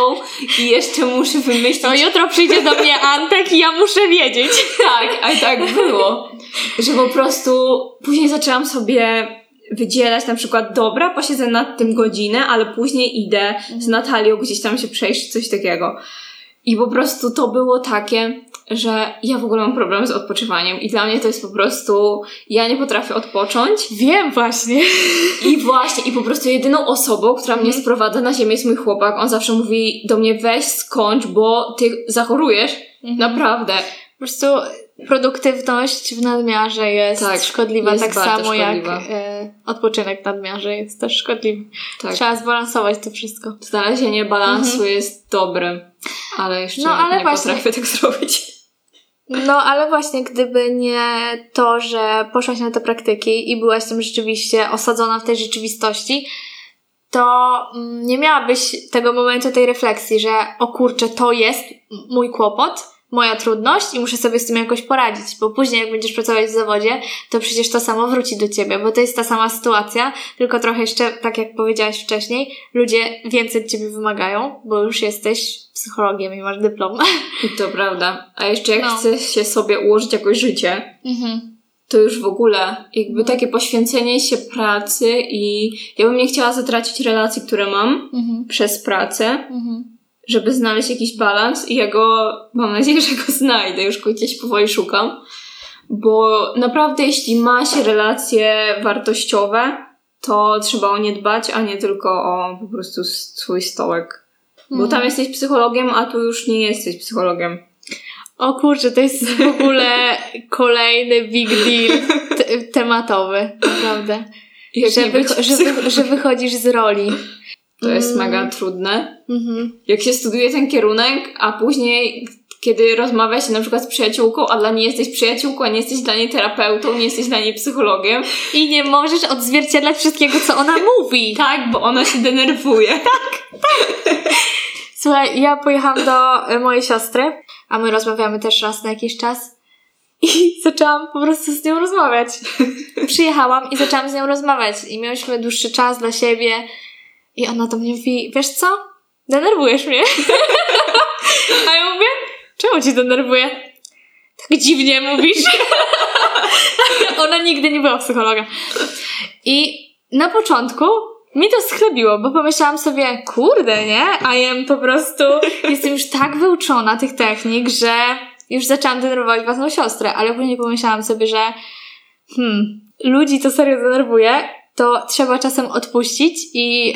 i jeszcze muszę wymyślić... To jutro przyjdzie do mnie Antek i ja muszę wiedzieć. Tak, a tak było. Że po prostu później zaczęłam sobie wydzielać na przykład, dobra, posiedzę nad tym godzinę, ale później idę z Natalią gdzieś tam się przejść, coś takiego. I po prostu to było takie, że ja w ogóle mam problem z odpoczywaniem i dla mnie to jest po prostu, ja nie potrafię odpocząć. Wiem właśnie. I właśnie, i po prostu jedyną osobą, która mnie Mhm. sprowadza na ziemię jest mój chłopak. On zawsze mówi do mnie, weź skończ, bo ty zachorujesz. Mhm. Naprawdę. Po prostu produktywność w nadmiarze jest Tak, szkodliwa, jest tak samo szkodliwa. jak e, odpoczynek w nadmiarze jest też szkodliwy. Tak. Trzeba zbalansować to wszystko. Znalezienie balansu jest dobre, ale jeszcze Mhm. No, ale nie właśnie- potrafię tak zrobić. No, ale właśnie gdyby nie to, że poszłaś na te praktyki i byłaś tym rzeczywiście osadzona w tej rzeczywistości, to mm, nie miałabyś tego momentu, tej refleksji, że o kurczę, to jest mój kłopot, moja trudność i muszę sobie z tym jakoś poradzić, bo później jak będziesz pracować w zawodzie, to przecież to samo wróci do ciebie, bo to jest ta sama sytuacja, tylko trochę jeszcze, tak jak powiedziałaś wcześniej, ludzie więcej od ciebie wymagają, bo już jesteś psychologiem i masz dyplom. *laughs* I to prawda. A jeszcze jak No. chce się sobie ułożyć jakoś życie, Mhm. to już w ogóle jakby No. takie poświęcenie się pracy i ja bym nie chciała zatracić relacji, które mam Mhm. przez pracę, Mhm. Żeby znaleźć jakiś balans i ja go, mam nadzieję, że go *laughs* znajdę, już go gdzieś powoli szukam, bo naprawdę jeśli ma się relacje wartościowe, to trzeba o nie dbać, a nie tylko o po prostu swój stołek. Bo Mhm. tam jesteś psychologiem, a tu już nie jesteś psychologiem. O kurczę, to jest w ogóle *laughs* kolejny big deal te- tematowy, naprawdę. Jak Że, wycho- że, wy- że wychodzisz z roli. To jest Mm. mega trudne. Mhm. Jak się studiuje ten kierunek, a później, kiedy rozmawia się na przykład z przyjaciółką, a dla niej jesteś przyjaciółką, a nie jesteś dla niej terapeutą, nie jesteś dla niej psychologiem. I nie możesz odzwierciedlać wszystkiego, co ona *laughs* mówi. Tak, bo ona się denerwuje. *laughs* Słuchaj, ja pojechałam do e, mojej siostry, a my rozmawiamy też raz na jakiś czas. I *laughs* zaczęłam po prostu z nią rozmawiać. Przyjechałam i zaczęłam z nią rozmawiać. I miałyśmy dłuższy czas dla siebie. I ona do mnie mówi, wiesz co? Denerwujesz mnie. *laughs* A ja mówię, czemu ci denerwuje? Tak dziwnie mówisz. *laughs* ona nigdy nie była psychologa. I na początku mi to schlebiło, bo pomyślałam sobie, kurde, nie? A ja po prostu jestem już tak wyuczona tych technik, że już zaczęłam denerwować własną siostrę, ale później pomyślałam sobie, że hmm, ludzi to serio denerwuje, to trzeba czasem odpuścić i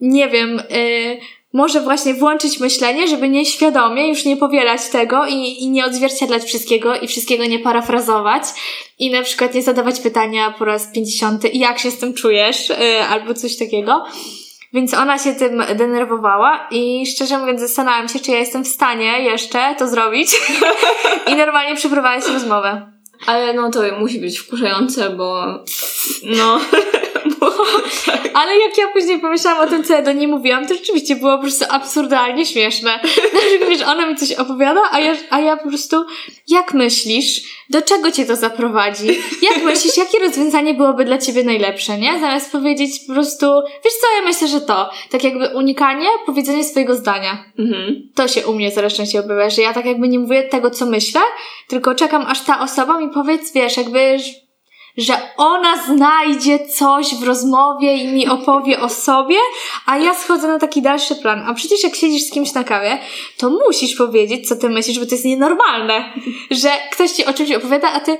nie wiem, y, może właśnie włączyć myślenie, żeby nieświadomie już nie powielać tego i, i nie odzwierciedlać wszystkiego i wszystkiego nie parafrazować i na przykład nie zadawać pytania po raz 50 jak się z tym czujesz, y, albo coś takiego. Więc ona się tym denerwowała i szczerze mówiąc zastanawiam się, czy ja jestem w stanie jeszcze to zrobić *laughs* i normalnie przeprowadzić rozmowę. Ale no to musi być wkurzające, bo no... *laughs* Ale jak ja później pomyślałam o tym, co ja do niej mówiłam, to rzeczywiście było po prostu absurdalnie śmieszne. *laughs* Znaczy, wiesz, ona mi coś opowiada, a ja, a ja po prostu, jak myślisz, do czego cię to zaprowadzi? Jak *laughs* myślisz, jakie rozwiązanie byłoby dla ciebie najlepsze, nie? Zamiast powiedzieć po prostu, wiesz co, ja myślę, że to. Tak jakby unikanie powiedzenia swojego zdania. mhm. To się u mnie coraz częściej objawia, że ja tak jakby nie mówię tego, co myślę, tylko czekam, aż ta osoba mi powiedz, wiesz, jakby, że ona znajdzie coś w rozmowie i mi opowie o sobie, a ja schodzę na taki dalszy plan. A przecież jak siedzisz z kimś na kawie, to musisz powiedzieć, co ty myślisz, bo to jest nienormalne, że ktoś ci o czymś opowiada, a ty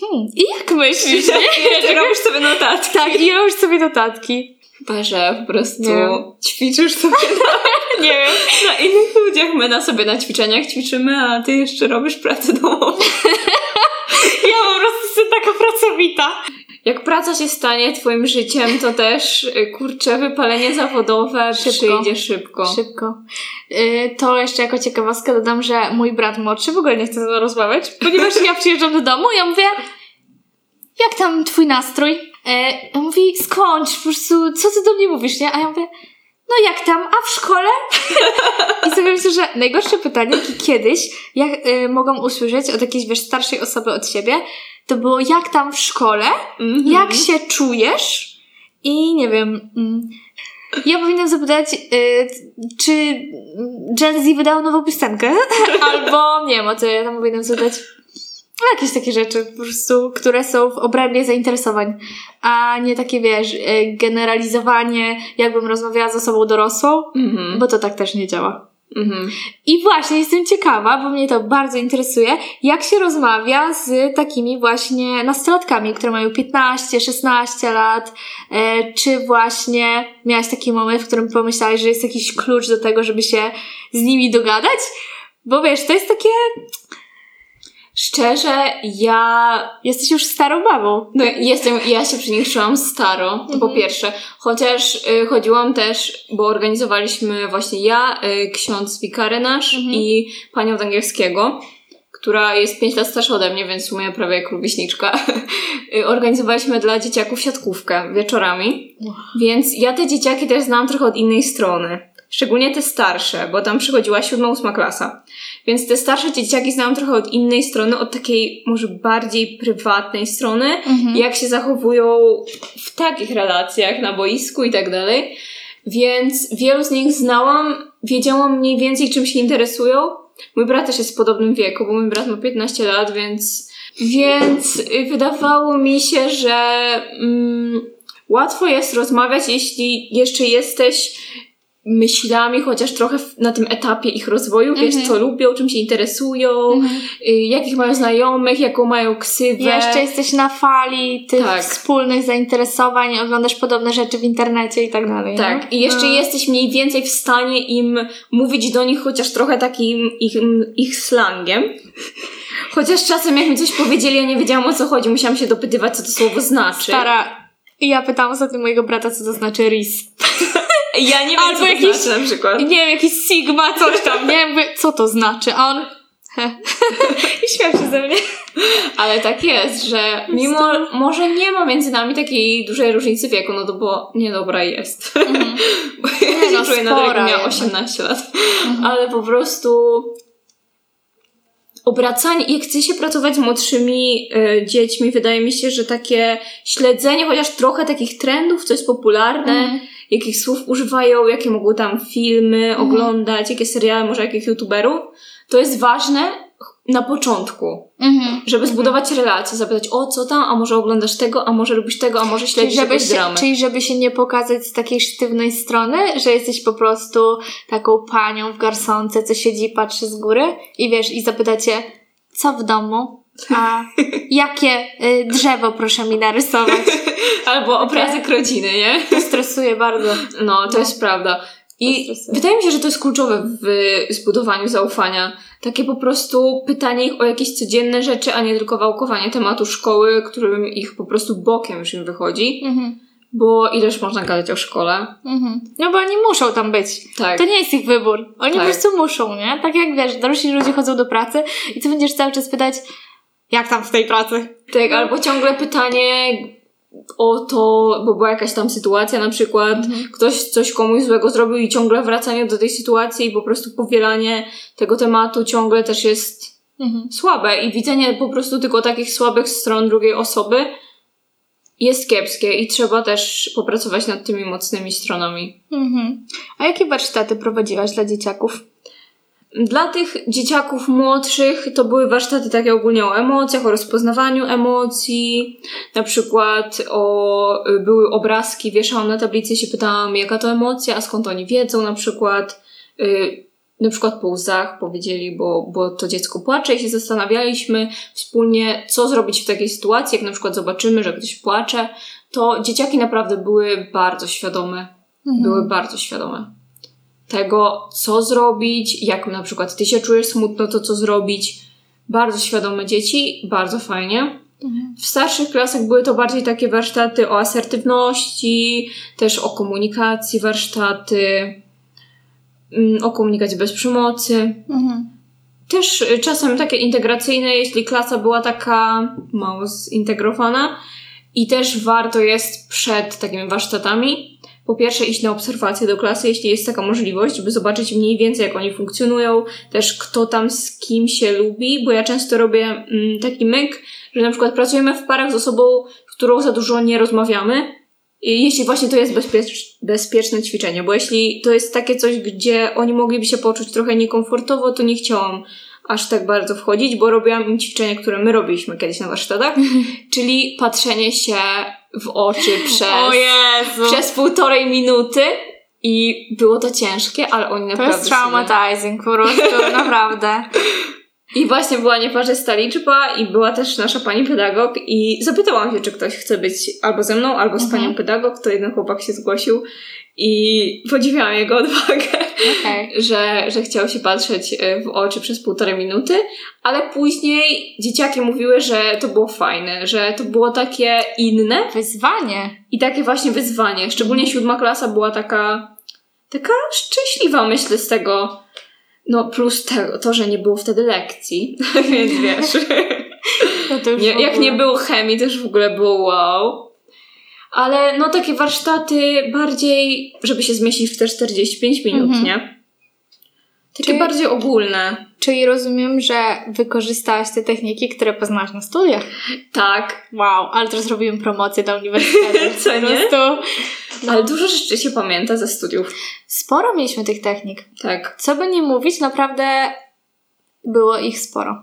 hmm, i jak myślisz, nie? *laughs* I robisz sobie notatki. Tak, i robisz sobie notatki. Chyba, że po prostu Nie. ćwiczysz sobie *laughs* Nie wiem. na innych ludziach. My na sobie na ćwiczeniach ćwiczymy, a ty jeszcze robisz pracę domową. *laughs* *laughs* Ja po prostu jestem taka pracowita. Jak praca się stanie twoim życiem, to też, y, kurczę, wypalenie zawodowe Szybko. przyjdzie szybko. Szybko. Y, To jeszcze jako ciekawostkę dodam, że mój brat młodszy w ogóle nie chce ze mną rozmawiać, ponieważ ja przyjeżdżam do domu i ja mówię, jak tam twój nastrój? E, On mówi, skończ, po prostu, co ty do mnie mówisz, nie? A ja mówię, no jak tam, a w szkole? *laughs* I sobie myślę, że najgorsze pytanie, jakie kiedyś jak, y, mogą usłyszeć od jakiejś, wiesz, starszej osoby od siebie, to było jak tam w szkole, Mhm. jak się czujesz i nie wiem. mm, Ja powinnam zapytać, y, czy Gen Z wydał nową piosenkę? *laughs* Albo nie wiem, o co ja tam powinnam zapytać. No, jakieś takie rzeczy po prostu, które są w obrębie zainteresowań, a nie takie, wiesz, e, generalizowanie, jakbym rozmawiała z osobą dorosłą, Mhm. bo to tak też nie działa. Mhm. I właśnie jestem ciekawa, bo mnie to bardzo interesuje, jak się rozmawia z takimi właśnie nastolatkami, które mają 15-16 lat. E, czy właśnie miałaś taki moment, w którym pomyślałaś, że jest jakiś klucz do tego, żeby się z nimi dogadać? Bo wiesz, to jest takie. Szczerze, ja Jesteś już starą babą. No, jestem, ja się przy nich czułam staro, po pierwsze. Chociaż y, chodziłam też, bo organizowaliśmy właśnie ja, y, ksiądz wikary nasz i panią z angielskiego, która jest 5 lat starsza ode mnie, więc w sumie prawie jak rówieśniczka. *laughs* Y, Organizowaliśmy dla dzieciaków siatkówkę wieczorami, więc ja te dzieciaki też znałam trochę od innej strony. Szczególnie te starsze, bo tam przychodziła siódma, ósma klasa. Więc te starsze dzieciaki znałam trochę od innej strony, od takiej może bardziej prywatnej strony, jak się zachowują w takich relacjach na boisku i tak dalej. Więc wielu z nich znałam, wiedziałam mniej więcej czym się interesują. Mój brat też jest w podobnym wieku, bo mój brat ma 15 lat, więc, więc wydawało mi się, że mm, łatwo jest rozmawiać, jeśli jeszcze jesteś myślami, chociaż trochę na tym etapie ich rozwoju, wiesz co lubią, czym się interesują, y, jakich mają znajomych, jaką mają ksywę. Jeszcze jesteś na fali tych Tak. wspólnych zainteresowań, oglądasz podobne rzeczy w internecie i tak dalej. Tak, no? i jeszcze No. jesteś mniej więcej w stanie im mówić do nich chociaż trochę takim ich, ich slangiem. Chociaż czasem jak mi coś powiedzieli, ja nie wiedziałam o co chodzi, musiałam się dopytywać, co to słowo znaczy. Stara. Ja pytałam ostatnio mojego brata, co to znaczy RIS. *laughs* Ja nie wiem, Albo co to jakiś- znaczy na przykład. Nie wiem, jakiś Sigma, coś tam, nie wiem, co to znaczy, a on... I śmiał się ze mnie. Ale tak jest, że mimo, może nie ma między nami takiej dużej różnicy wieku, no to bo niedobra jest. Bo *laughs* ja. Nie się no, czuję nadal, miała jednak. 18 lat. Ale po prostu obracanie, jak chce się pracować z młodszymi e, dziećmi, wydaje mi się, że takie śledzenie chociaż trochę takich trendów, co jest popularne, Mhm. Jakich słów używają, jakie mogą tam filmy oglądać, jakie seriale, może jakich youtuberów, to jest ważne na początku. Mhm. Żeby zbudować relacje, zapytać o co tam, a może oglądasz tego, a może lubisz tego, a może Czyli śledzisz żeby, jakąś się, dramę. czyli żeby się nie pokazać z takiej sztywnej strony, że jesteś po prostu taką panią w garsonce, co siedzi i patrzy z góry i wiesz, i zapytacie, co w domu? A *laughs* jakie y, drzewo proszę mi narysować? *laughs* Albo obrazek rodziny, nie? To stresuje bardzo. No, to jest prawda. I wydaje mi się, że to jest kluczowe w zbudowaniu zaufania. Takie po prostu pytanie ich o jakieś codzienne rzeczy, a nie tylko wałkowanie tematu szkoły, którym ich po prostu bokiem już im wychodzi. Mhm. Bo ileż można gadać o szkole? Mhm. No bo oni muszą tam być. Tak. To nie jest ich wybór. Oni Tak. po prostu muszą, nie? Tak jak wiesz, dorośli ludzie chodzą do pracy i ty będziesz cały czas pytać, jak tam w tej pracy? Tak, albo ciągle pytanie o to, bo była jakaś tam sytuacja, na przykład ktoś coś komuś złego zrobił i ciągle wracanie do tej sytuacji i po prostu powielanie tego tematu ciągle też jest Mhm. słabe i widzenie po prostu tylko takich słabych stron drugiej osoby jest kiepskie i trzeba też popracować nad tymi mocnymi stronami. Mhm. A jakie warsztaty prowadziłaś dla dzieciaków? Dla tych dzieciaków młodszych to były warsztaty takie ogólnie o emocjach, o rozpoznawaniu emocji. Na przykład o, były obrazki, wieszałam na tablicy i się pytałam, jaka to emocja, a skąd oni wiedzą, na przykład. Y, na przykład po łzach powiedzieli, bo, bo to dziecko płacze i się zastanawialiśmy wspólnie, co zrobić w takiej sytuacji, jak na przykład zobaczymy, że ktoś płacze, to dzieciaki naprawdę były bardzo świadome były bardzo świadome tego, co zrobić, jak na przykład ty się czujesz smutno, to co zrobić. Bardzo świadome dzieci, bardzo fajnie. W starszych klasach były to bardziej takie warsztaty o asertywności, też o komunikacji warsztaty, mm, o komunikacji bez przemocy. Mhm. Też y, czasem takie integracyjne, jeśli klasa była taka mało zintegrowana. I też warto jest przed takimi warsztatami po pierwsze iść na obserwacje do klasy, jeśli jest taka możliwość, by zobaczyć mniej więcej, jak oni funkcjonują, też kto tam z kim się lubi, bo ja często robię mm, taki myk, że na przykład pracujemy w parach z osobą, z którą za dużo nie rozmawiamy, jeśli właśnie to jest bezpiecz- bezpieczne ćwiczenie, bo jeśli to jest takie coś, gdzie oni mogliby się poczuć trochę niekomfortowo, to nie chciałam, aż tak bardzo wchodzić, bo robiłam im ćwiczenia, które my robiliśmy kiedyś na warsztatach, *laughs* czyli patrzenie się w oczy *laughs* przez, O Jezu! przez półtorej minuty i było to ciężkie, ale oni To naprawdę jest sobie- traumatizing po prostu, *laughs* naprawdę. I właśnie była nieparzysta liczba i była też nasza pani pedagog i zapytałam się, czy ktoś chce być albo ze mną, albo z Mhm. panią pedagog, to jeden chłopak się zgłosił i podziwiałam jego *laughs* odwagę, Okej. że, że chciał się patrzeć e, w oczy przez półtorej minuty, ale później dzieciaki mówiły, że to było fajne, że to było takie inne Wyzwanie. i takie właśnie wyzwanie. Szczególnie siódma klasa była taka, taka szczęśliwa, myślę, z tego. No, plus tego, to, że nie było wtedy lekcji, *laughs* więc wiesz. *laughs* No to Nie, jak nie było chemii, to już w ogóle było wow. Ale no takie warsztaty bardziej, żeby się zmieścić w te 45 minut, Mhm. nie? Takie Czyli- bardziej ogólne. Czyli rozumiem, że wykorzystałaś te techniki, które poznałaś na studiach. Tak, Wow, ale teraz robimy promocję dla uniwersytetu. *laughs* Co nie? prostu ale dużo rzeczy się pamięta ze studiów. sporo mieliśmy tych technik. Tak. Co by nie mówić, naprawdę było ich sporo.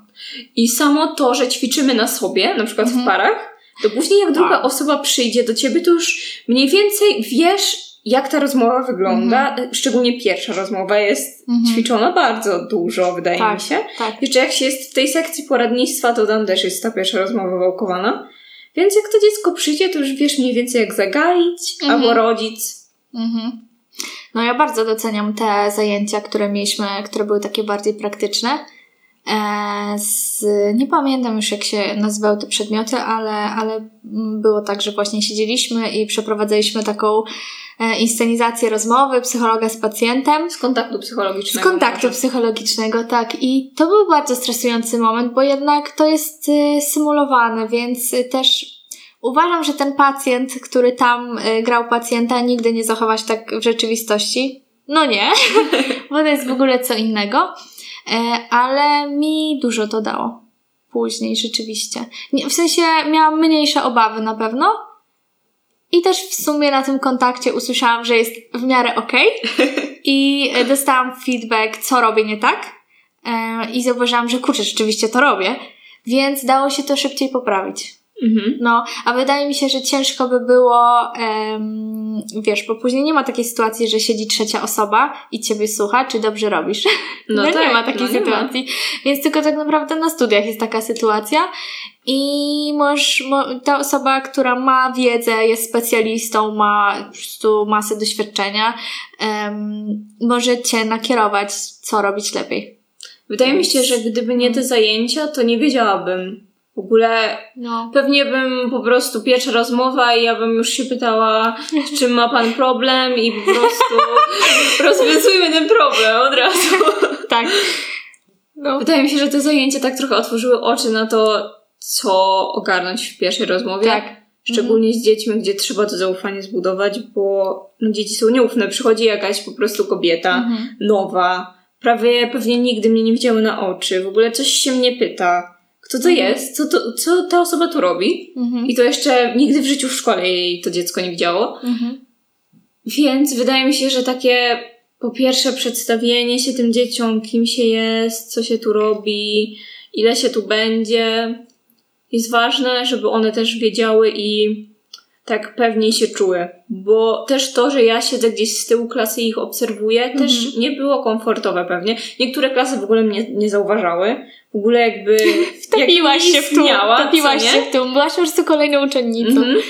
I samo to, że ćwiczymy na sobie, na przykład Mhm. w parach, to później jak druga Wow. osoba przyjdzie do ciebie, to już mniej więcej wiesz, jak ta rozmowa wygląda. Szczególnie pierwsza rozmowa jest Mhm. ćwiczona bardzo dużo, wydaje Tak. mi się. Tak. Jeszcze jak się jest w tej sekcji poradnictwa, to tam też jest ta pierwsza rozmowa wałkowana. Więc jak to dziecko przyjdzie, to już wiesz mniej więcej jak zagaić, Mhm. albo rodzic. Mhm. No ja bardzo doceniam te zajęcia, które mieliśmy, które były takie bardziej praktyczne. E, z, nie pamiętam już jak się nazywały te przedmioty, ale, ale było tak, że właśnie siedzieliśmy i przeprowadzaliśmy taką inscenizację rozmowy psychologa z pacjentem. Z kontaktu Z psychologicznego. kontaktu może. psychologicznego, tak. I to był bardzo stresujący moment, bo jednak to jest y, symulowane, więc y, też uważam, że ten pacjent, który tam y, grał pacjenta, nigdy nie zachowa się tak w rzeczywistości. No nie, *laughs* bo to jest w ogóle co innego. E, ale mi dużo to dało. Później rzeczywiście. W sensie miałam mniejsze obawy na pewno. I też w sumie na tym kontakcie usłyszałam, że jest w miarę okej. *laughs* I e, dostałam feedback, co robię nie tak. E, I zauważyłam, że kurczę, rzeczywiście to robię. Więc dało się to szybciej poprawić. Mhm. No, a wydaje mi się, że ciężko by było, em, wiesz, bo później nie ma takiej sytuacji, że siedzi trzecia osoba i ciebie słucha, czy dobrze robisz. *laughs* No, nie tak, ma takiej no nie ma. sytuacji. Więc tylko tak naprawdę na studiach jest taka sytuacja i możesz, mo, ta osoba, która ma wiedzę, jest specjalistą, ma po prostu masę doświadczenia, em, może cię nakierować, co robić lepiej. Wydaje mi się, że gdyby nie te zajęcia, to nie wiedziałabym. W ogóle No. pewnie bym po prostu pierwsza rozmowa i ja bym już się pytała, z czym ma pan problem i po prostu *laughs* rozwiązujmy ten problem od razu. Tak. No. Wydaje mi się, że te zajęcia tak trochę otworzyły oczy na to, co ogarnąć w pierwszej rozmowie. Tak. Szczególnie z dziećmi, gdzie trzeba to zaufanie zbudować, bo no, dzieci są nieufne. Przychodzi jakaś po prostu kobieta Mhm. nowa, prawie pewnie nigdy mnie nie widziały na oczy, w ogóle coś się mnie pyta. Kto to Mhm. jest? Co, to, co ta osoba tu robi? Mhm. I to jeszcze nigdy w życiu w szkole jej to dziecko nie widziało. Mhm. Więc wydaje mi się, że takie po pierwsze przedstawienie się tym dzieciom, kim się jest, co się tu robi, ile się tu będzie, jest ważne, żeby one też wiedziały i tak pewniej się czuły. Bo też to, że ja siedzę gdzieś z tyłu klasy i ich obserwuję, Mhm. też nie było komfortowe pewnie. Niektóre klasy w ogóle mnie nie zauważały. W ogóle jakby... *laughs* Wtopiłaś jak się w tłum, nie? się w tłum, byłaś po prostu kolejną uczennicą. Mhm.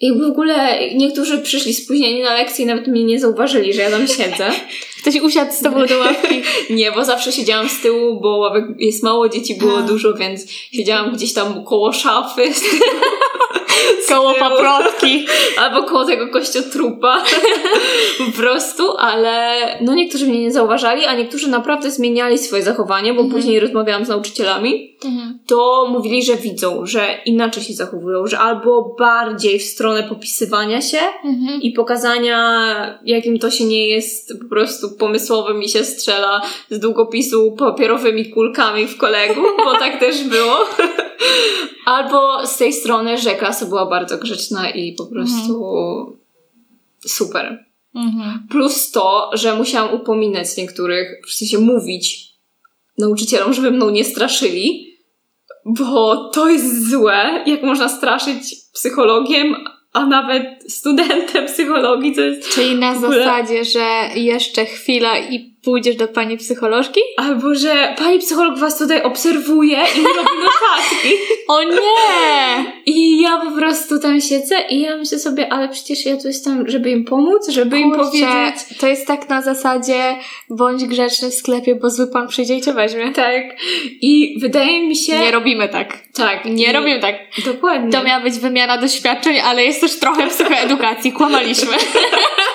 Jakby w ogóle niektórzy przyszli spóźnieni na lekcję i nawet mnie nie zauważyli, że ja tam siedzę. *laughs* Ktoś usiadł z tobą do ławki. *laughs* Nie, bo zawsze siedziałam z tyłu, bo ławek jest mało, dzieci było A. dużo, więc siedziałam gdzieś tam koło szafy *laughs* *laughs* koło paprotki. albo koło tego kościotrupa. *laughs* po prostu, ale no niektórzy mnie nie zauważali, a niektórzy naprawdę zmieniali swoje zachowanie, bo Mhm. później rozmawiałam z nauczycielami, to mówili, że widzą, że inaczej się zachowują, że albo bardziej w stronę popisywania się, Mhm. i pokazania, jakim to się nie jest po prostu pomysłowym i się strzela z długopisu papierowymi kulkami w kolegów, bo tak *laughs* też było. Albo z tej strony, że klasa była bardzo grzeczna i po prostu super. Mhm. Plus to, że musiałam upominać niektórych, w sensie mówić nauczycielom, żeby mną nie straszyli, bo to jest złe, jak można straszyć psychologiem, a nawet studentem psychologii, to jest... Czyli na ogóle- zasadzie, że jeszcze chwila i pójdziesz do pani psycholożki? Albo, że pani psycholog was tutaj obserwuje i robi notatki. *laughs* O nie! I ja po prostu tam siedzę i ja myślę sobie, ale przecież ja tu jestem, żeby im pomóc, żeby im Kurczę, powiedzieć... To jest tak na zasadzie bądź grzeczny w sklepie, bo zły pan przyjdzie i cię weźmie. Tak. I wydaje mi się... Nie robimy tak. tak. Nie robimy tak. Dokładnie. To miała być wymiana doświadczeń, ale jest też trochę psychoedukacji. Kłamaliśmy. *laughs*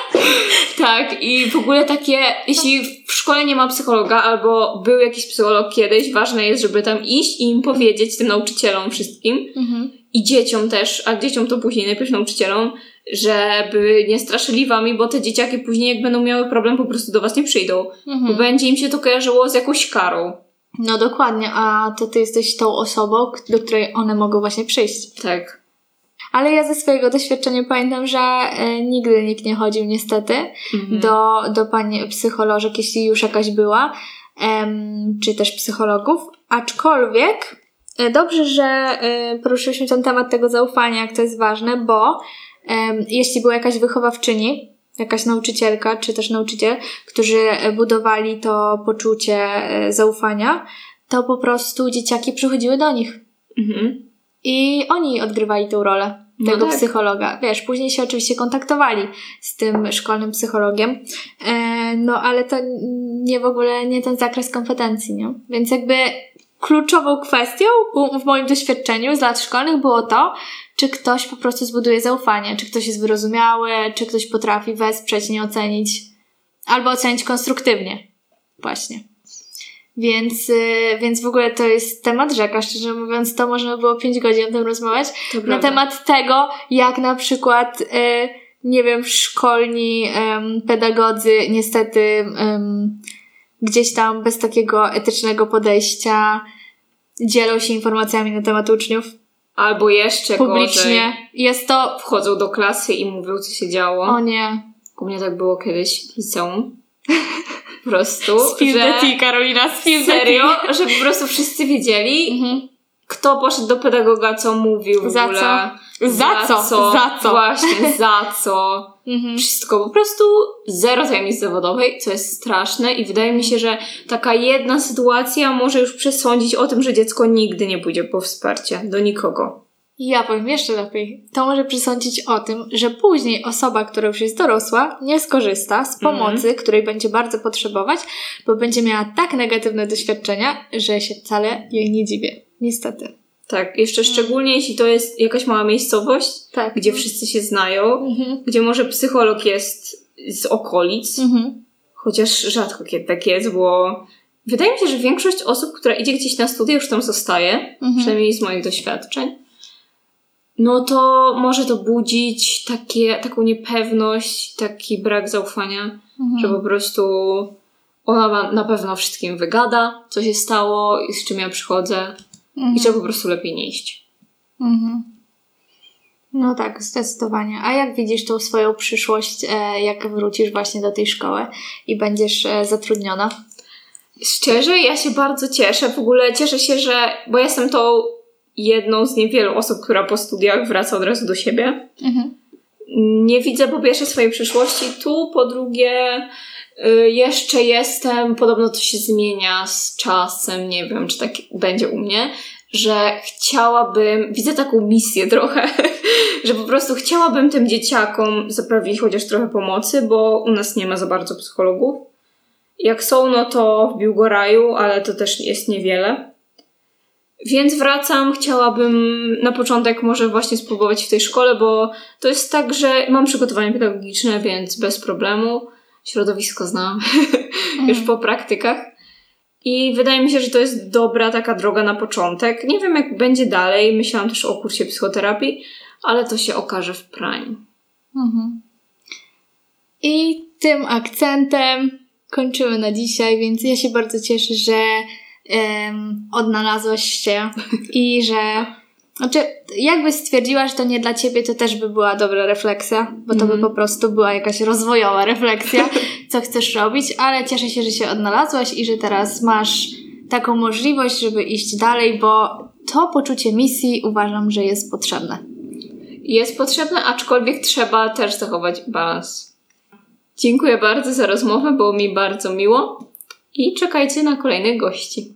Tak, i w ogóle takie, jeśli w szkole nie ma psychologa, albo był jakiś psycholog kiedyś, ważne jest, żeby tam iść i im powiedzieć, tym nauczycielom wszystkim, Mhm. i dzieciom też, a dzieciom to później, najpierw nauczycielom, żeby nie straszyli wami, bo te dzieciaki później, jak będą miały problem, po prostu do was nie przyjdą, bo Mhm. będzie im się to kojarzyło z jakąś karą. No dokładnie, a to ty jesteś tą osobą, do której one mogą właśnie przyjść. Tak. Ale ja ze swojego doświadczenia pamiętam, że e, nigdy nikt nie chodził niestety Mhm. do, do pani psycholożek, jeśli już jakaś była, em, czy też psychologów. Aczkolwiek e, dobrze, że e, poruszyliśmy ten temat tego zaufania, jak to jest ważne, bo em, jeśli była jakaś wychowawczyni, jakaś nauczycielka, czy też nauczyciel, którzy budowali to poczucie zaufania, to po prostu dzieciaki przychodziły do nich. Mhm. I oni odgrywali tę rolę No tego tak. psychologa. Wiesz, później się oczywiście kontaktowali z tym szkolnym psychologiem, e, no ale to nie w ogóle nie ten zakres kompetencji, nie? Więc jakby kluczową kwestią w moim doświadczeniu z lat szkolnych było to, czy ktoś po prostu zbuduje zaufanie, czy ktoś jest wyrozumiały, czy ktoś potrafi wesprzeć, nie ocenić, albo ocenić konstruktywnie. Właśnie. Więc, y, więc w ogóle to jest temat rzeka, szczerze mówiąc, to można było 5 godzin o tym rozmawiać. To Na prawda. temat tego, jak na przykład, y, nie wiem, szkolni pedagodzy niestety gdzieś tam bez takiego etycznego podejścia dzielą się informacjami na temat uczniów Albo jeszcze gorzej, publicznie. Jest to... wchodzą do klasy i mówią, co się działo. O nie. U mnie tak było kiedyś w liceum. Po prostu, Spill że... Karolina, spill Serio? Że po prostu wszyscy wiedzieli, Mhm. kto poszedł do pedagoga, co mówił w Za ogóle. co? Za co? Za co? Właśnie, *laughs* za co. Mhm. Wszystko. Po prostu zero tajemnic zawodowej, co jest straszne i wydaje mi się, że taka jedna sytuacja może już przesądzić o tym, że dziecko nigdy nie pójdzie po wsparcie do nikogo. Ja powiem jeszcze lepiej. To może przesądzić o tym, że później osoba, która już jest dorosła, nie skorzysta z pomocy, której będzie bardzo potrzebować, bo będzie miała tak negatywne doświadczenia, że się wcale jej nie dziwię. Niestety. Tak, jeszcze szczególnie jeśli to jest jakaś mała miejscowość, Tak. gdzie wszyscy się znają, Mhm. gdzie może psycholog jest z okolic, Mhm. chociaż rzadko kiedy tak jest, bo wydaje mi się, że większość osób, która idzie gdzieś na studia, już tam zostaje, Mhm. przynajmniej z moich doświadczeń, no to może to budzić takie, taką niepewność, taki brak zaufania, Mhm. że po prostu ona na pewno wszystkim wygada, co się stało i z czym ja przychodzę Mhm. i że po prostu lepiej nie iść. Mhm. No tak, zdecydowanie. A jak widzisz tą swoją przyszłość, e, jak wrócisz właśnie do tej szkoły i będziesz e, zatrudniona? Szczerze, ja się bardzo cieszę. W ogóle cieszę się, że, bo jestem tą jedną z niewielu osób, która po studiach wraca od razu do siebie. Mhm. Nie widzę po pierwsze swojej przyszłości tu, po drugie y, jeszcze jestem, podobno to się zmienia z czasem, nie wiem, czy tak będzie u mnie, że chciałabym, widzę taką misję trochę, *laughs* że po prostu chciałabym tym dzieciakom zapewnić chociaż trochę pomocy, bo u nas nie ma za bardzo psychologów. Jak są, no to w Biłgoraju, ale to też jest niewiele. Więc wracam, chciałabym na początek może właśnie spróbować w tej szkole, bo to jest tak, że mam przygotowanie pedagogiczne, więc bez problemu. Środowisko znam *laughs* już po praktykach. I wydaje mi się, że to jest dobra taka droga na początek. Nie wiem, jak będzie dalej. Myślałam też o kursie psychoterapii, ale to się okaże w praniu. Mhm. I tym akcentem kończymy na dzisiaj, więc ja się bardzo cieszę, że um, odnalazłaś się i że. Znaczy, jakbyś stwierdziła, że to nie dla ciebie, to też by była dobra refleksja, bo to mm. by mhm. po prostu była jakaś rozwojowa refleksja, co chcesz robić, ale cieszę się, że się odnalazłaś i że teraz masz taką możliwość, żeby iść dalej, bo to poczucie misji uważam, że jest potrzebne. Jest potrzebne, aczkolwiek trzeba też zachować balans. Dziękuję bardzo za rozmowę, było mi bardzo miło i czekajcie na kolejnych gości.